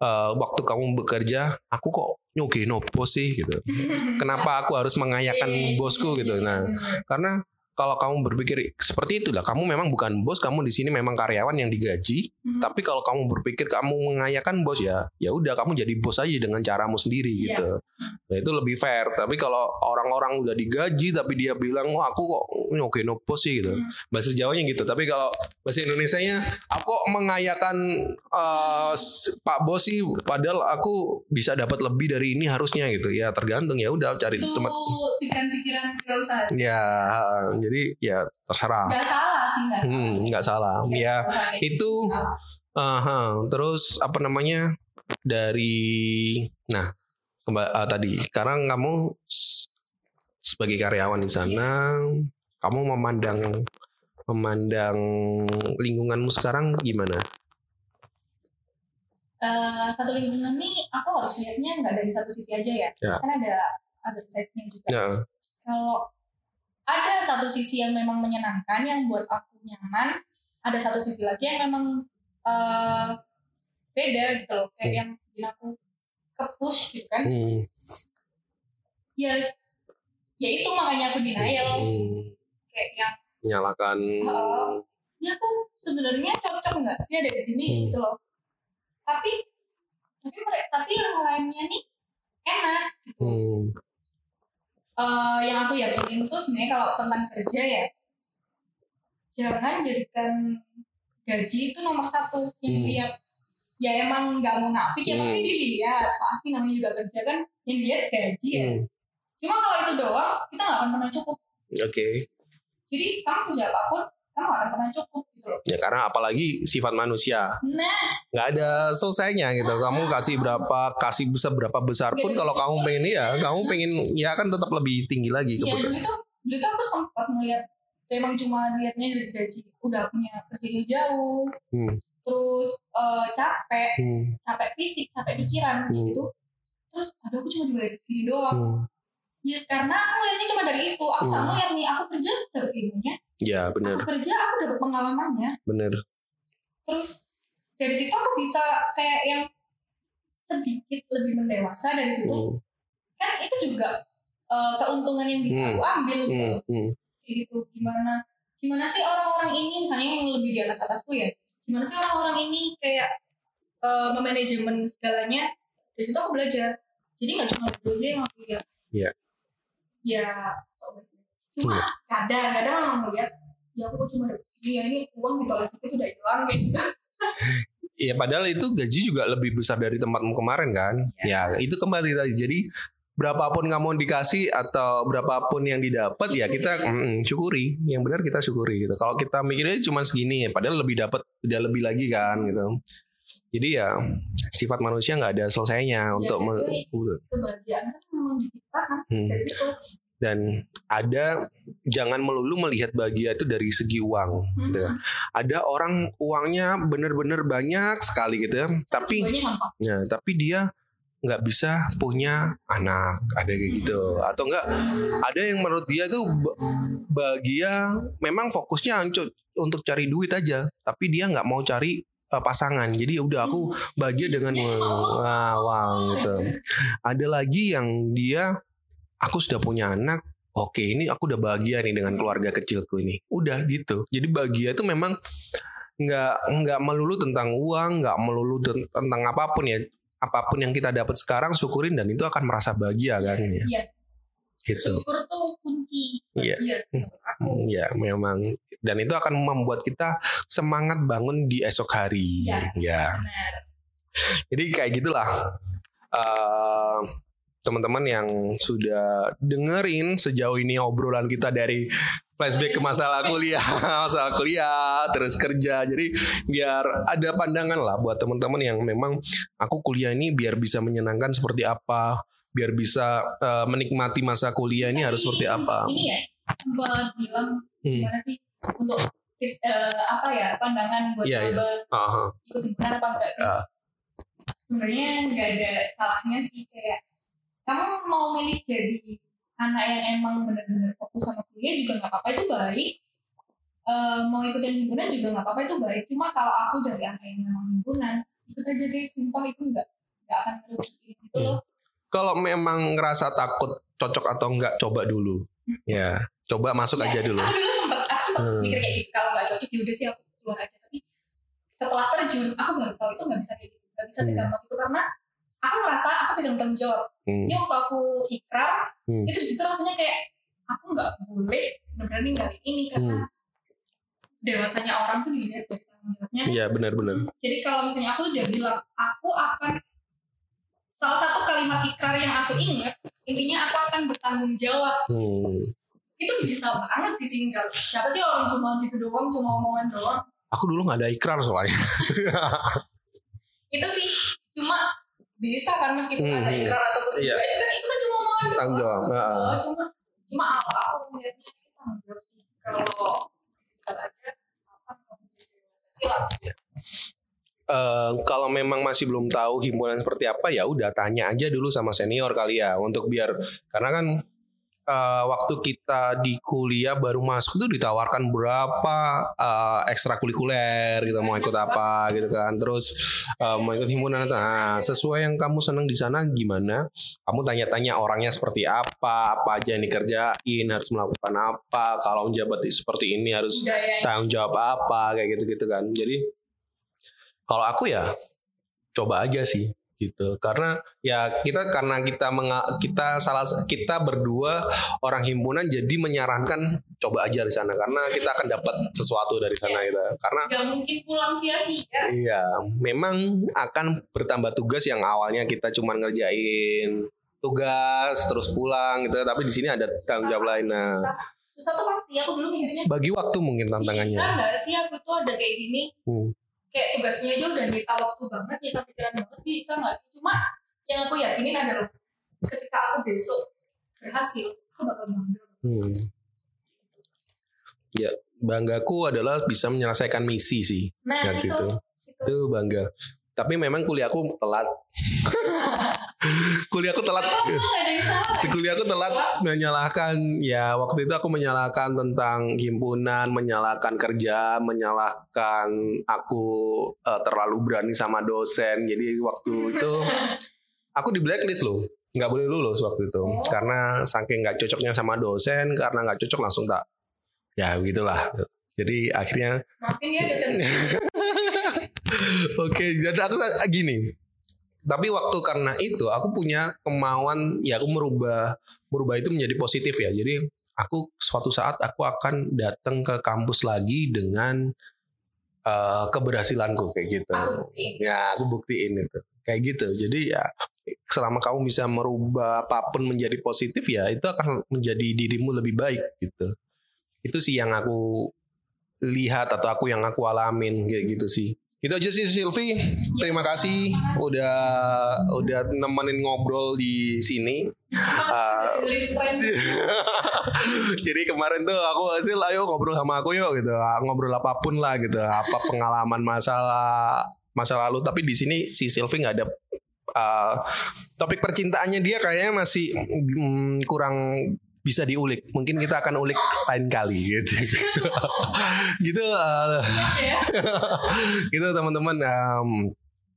uh, waktu kamu bekerja aku kok nyoge nopo sih gitu. [laughs] Kenapa aku harus mengayakan iya, iya, bosku gitu. Nah, karena kalau kamu berpikir seperti itulah kamu memang bukan bos kamu di sini memang karyawan yang digaji. Hmm. tapi kalau kamu berpikir kamu mengayakan bos ya ya udah kamu jadi bos aja dengan caramu sendiri yeah. gitu. Nah itu lebih fair. Tapi kalau orang-orang udah digaji tapi dia bilang oh aku kok oke no bos sih gitu. Hmm. bahasa Jawanya gitu. Tapi kalau bahasa Indonesia nya aku mengayakan uh, Pak bos sih padahal aku bisa dapat lebih dari ini harusnya gitu. Ya tergantung. Ya udah cari tempat pikiran-pikiran ya jadi ya terserah. Nggak salah sih nggak hmm, nggak salah. Ya, ya itu uh, huh, terus apa namanya dari nah kembali uh, tadi sekarang kamu sebagai karyawan di sana kamu memandang memandang lingkunganmu sekarang gimana? Uh, satu lingkungan nih aku harus lihatnya nggak dari satu sisi aja ya, ya. kan ada other side-nya juga. Ya. Kalau ada satu sisi yang memang menyenangkan yang buat aku nyaman ada satu sisi lagi yang memang uh, beda gitu loh kayak hmm. yang bikin aku ke push gitu kan hmm. ya ya itu makanya aku denial hmm. kayak yang menyalakan uh, ya aku sebenarnya cocok nggak sih ada di sini hmm. gitu loh tapi tapi tapi yang lainnya nih enak gitu hmm uh, yang aku yakinin tuh sebenarnya kalau tentang kerja ya jangan jadikan gaji itu nomor satu yang hmm. dilihat ya emang nggak mau nafik ya pasti hmm. dilihat pasti namanya juga kerja kan yang dilihat gaji ya hmm. cuma kalau itu doang kita nggak akan pernah cukup oke okay. jadi kamu kerja apa pun kamu gak akan pernah cukup gitu loh. Ya karena apalagi sifat manusia. Nah. Nggak ada selesainya gitu. Kamu kasih berapa, kasih besar berapa besar pun gitu, kalau kamu pengen ya, kamu pengen ya kan tetap lebih tinggi lagi. Iya, dulu itu, dulu itu aku sempat melihat, emang cuma lihatnya dari gaji, udah punya kerja jauh, hmm. terus uh, capek, hmm. capek fisik, capek pikiran hmm. gitu. Terus, aduh aku cuma dibayar segini doang. Hmm. Ya karena aku lihatnya cuma dari itu. Aku nggak hmm. ngeliat nih, aku kerja dari ilmunya Ya benar. Aku kerja aku dapat pengalamannya. Benar. Terus dari situ aku bisa kayak yang sedikit lebih mendewasa dari situ. Hmm. Kan itu juga uh, keuntungan yang bisa hmm. aku ambil gitu. Hmm. Hmm. gitu. Gimana gimana sih orang-orang ini misalnya yang lebih di atas atasku ya. Gimana sih orang-orang ini kayak uh, memanajemen segalanya. Dari situ aku belajar. Jadi nggak cuma itu aja yang aku lihat. Iya. Ya, cuma hmm. kadang kadang orang melihat ya aku cuma dapat segini ya ini uang di toilet itu udah hilang gitu [laughs] Iya padahal itu gaji juga lebih besar dari tempatmu kemarin kan. Ya, ya itu kembali tadi. Jadi berapapun kamu dikasih atau berapapun yang didapat ya kita mm, syukuri. Yang benar kita syukuri gitu. Kalau kita mikirnya cuma segini ya padahal lebih dapat tidak lebih lagi kan gitu. Jadi ya sifat manusia nggak ada selesainya ya, untuk kebahagiaan kan memang diciptakan hmm. dari situ dan ada jangan melulu melihat bahagia itu dari segi uang hmm. gitu ya. Ada orang uangnya benar-benar banyak sekali gitu ya, tapi ya tapi dia nggak bisa punya anak ada kayak gitu atau enggak ada yang menurut dia tuh ba- bahagia memang fokusnya untuk cari duit aja tapi dia nggak mau cari uh, pasangan. Jadi ya udah aku bahagia dengan wah, wah gitu. Ada lagi yang dia aku sudah punya anak oke ini aku udah bahagia nih dengan keluarga kecilku ini. Udah gitu. Jadi bahagia itu memang nggak nggak melulu tentang uang nggak melulu ten- tentang apa pun ya. Apa pun yang kita dapat sekarang syukurin dan itu akan merasa bahagia kan ya. Iya, gitu syukur tuh kunci. Iya. Iya, ya memang dan itu akan membuat kita semangat bangun di esok hari Iya. ya Benar. jadi kayak gitulah Eh, teman-teman yang sudah dengerin sejauh ini obrolan kita dari flashback ke masalah [laughs] kuliah, masalah kuliah, terus kerja. Jadi biar ada pandangan lah buat teman-teman yang memang aku kuliah ini biar bisa menyenangkan seperti apa, biar bisa eh, menikmati masa kuliah ini harus seperti apa. Ini ya, sempat bilang Hmm. gimana sih untuk tips eh, apa ya pandangan buat Iya, iya. coba Aha. ikut himpunan apa enggak sih? Ah. Sebenarnya nggak ada salahnya sih kayak kamu mau milih jadi anak yang emang benar-benar fokus sama kuliah juga nggak apa-apa itu baik. Eh, mau ikutin himpunan juga nggak apa-apa itu baik. Cuma kalau aku dari anak yang memang himpunan ikut aja deh sumpah itu nggak nggak akan merugikan gitu loh. Kalau memang ngerasa takut cocok atau enggak coba dulu. Ya, coba masuk Iya, aja dulu. Aku dulu sempat aku sempat Hmm. mikir kayak gitu kalau nggak cocok ya udah sih aku keluar aja tapi setelah terjun aku baru tahu itu nggak bisa kayak gitu nggak bisa Hmm. segampang itu karena aku ngerasa aku pegang tanggung jawab Hmm. ini waktu aku ikrar Hmm. itu di situ rasanya kayak aku nggak boleh benar-benar ninggalin ini karena Hmm. dewasanya orang tuh dilihat dari tanggung jawabnya Iya, benar-benar. jadi kalau misalnya aku udah bilang aku akan salah satu kalimat ikrar yang aku ingat intinya aku akan bertanggung jawab. Hmm. itu bisa banget ditinggal. Siapa sih orang cuma gitu doang cuma omongan doang? Aku dulu nggak ada ikrar soalnya. itu sih cuma bisa kan meskipun Hmm, ada ikrar ataupun Iya. itu kan itu kan cuma omongan doang. Tanggung jawab. Oh, cuma cuma awal aku melihatnya itu tanggung jawab sih. Kalau kita aja apa silakan Eh, kalau memang masih belum tahu himpunan seperti apa ya udah tanya aja dulu sama senior kali ya untuk biar karena kan eh, waktu kita di kuliah baru masuk tuh ditawarkan berapa eh, ekstrakurikuler gitu mau ikut apa gitu kan. Terus eh, mau ikut himpunan nah sesuai yang kamu senang di sana gimana? Kamu tanya-tanya orangnya seperti apa apa aja yang dikerjain harus melakukan apa kalau menjabat seperti ini harus tanggung jawab apa kayak gitu-gitu kan. Jadi kalau aku ya coba aja sih gitu. Karena ya kita karena kita menga- kita salah kita berdua orang himpunan jadi menyarankan coba aja di sana. Karena kita akan dapat sesuatu dari sana itu karena nggak mungkin pulang sia-sia. Iya memang akan bertambah tugas yang awalnya kita cuma ngerjain tugas terus pulang gitu. Tapi di sini ada tanggung jawab lain nah. Susah, susah tuh pasti. Aku dulu mikirnya bagi waktu mungkin bisa tantangannya nggak sih aku tuh ada kayak gini? Hmm. Kayak tugasnya aja udah nyita waktu banget nyita pikiran banget bisa nggak sih cuma yang aku yakinin adalah ketika aku besok berhasil aku bakal bangga Hmm. Ya, banggaku adalah bisa menyelesaikan misi sih. nah itu. itu. Itu bangga. Tapi memang kuliahku telat. [laughs] kuliahku telat. Kan? kuliahku telat menyalahkan ya waktu itu aku menyalahkan tentang himpunan, menyalahkan kerja, menyalahkan aku eh, terlalu berani sama dosen. Jadi waktu itu [laughs] aku di blacklist loh. nggak boleh lulus waktu itu Oh. karena saking nggak cocoknya sama dosen karena nggak cocok langsung tak ya begitulah jadi akhirnya maafin ya dosen [laughs] Oke, jadi aku gini. Tapi waktu karena itu aku punya kemauan ya aku merubah merubah itu menjadi positif ya. Jadi aku suatu saat aku akan datang ke kampus lagi dengan eh, keberhasilanku kayak gitu. Ya, aku buktiin itu. Kayak gitu. Jadi ya selama kamu bisa merubah apa pun menjadi positif ya itu akan menjadi dirimu lebih baik gitu. Itu sih yang aku lihat atau aku yang aku alamin kayak gitu sih. Itu aja sih Silvi. Terima kasih udah udah nemenin ngobrol di sini. [laughs] Ah. [laughs] Jadi kemarin tuh aku hasil ayo ngobrol sama aku yuk gitu. Ngobrol apa pun lah gitu. Apa pengalaman masalah masa lalu tapi di sini si Silvi nggak ada uh, topik percintaannya dia kayaknya masih mm, kurang bisa diulik. Mungkin kita akan ulik lain kali gitu. [laughs] gitu uh, [laughs] gitu teman-teman um,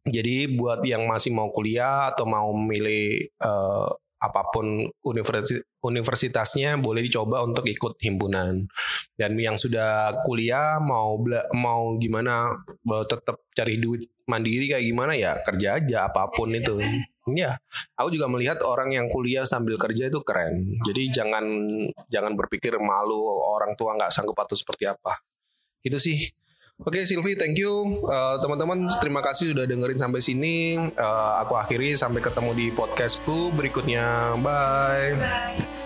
jadi buat yang masih mau kuliah atau mau memilih uh, apa pun universitas universitasnya boleh dicoba untuk ikut himpunan dan yang sudah kuliah mau mau gimana tetap cari duit mandiri kayak gimana ya kerja aja apa pun itu ya aku juga melihat orang yang kuliah sambil kerja itu keren jadi jangan jangan berpikir malu orang tua nggak sanggup atau seperti apa itu sih Oke okay, Silvi, thank you uh, teman-teman. Terima kasih sudah dengerin sampai sini. Uh, aku akhiri sampai ketemu di podcastku berikutnya. Bye. Bye.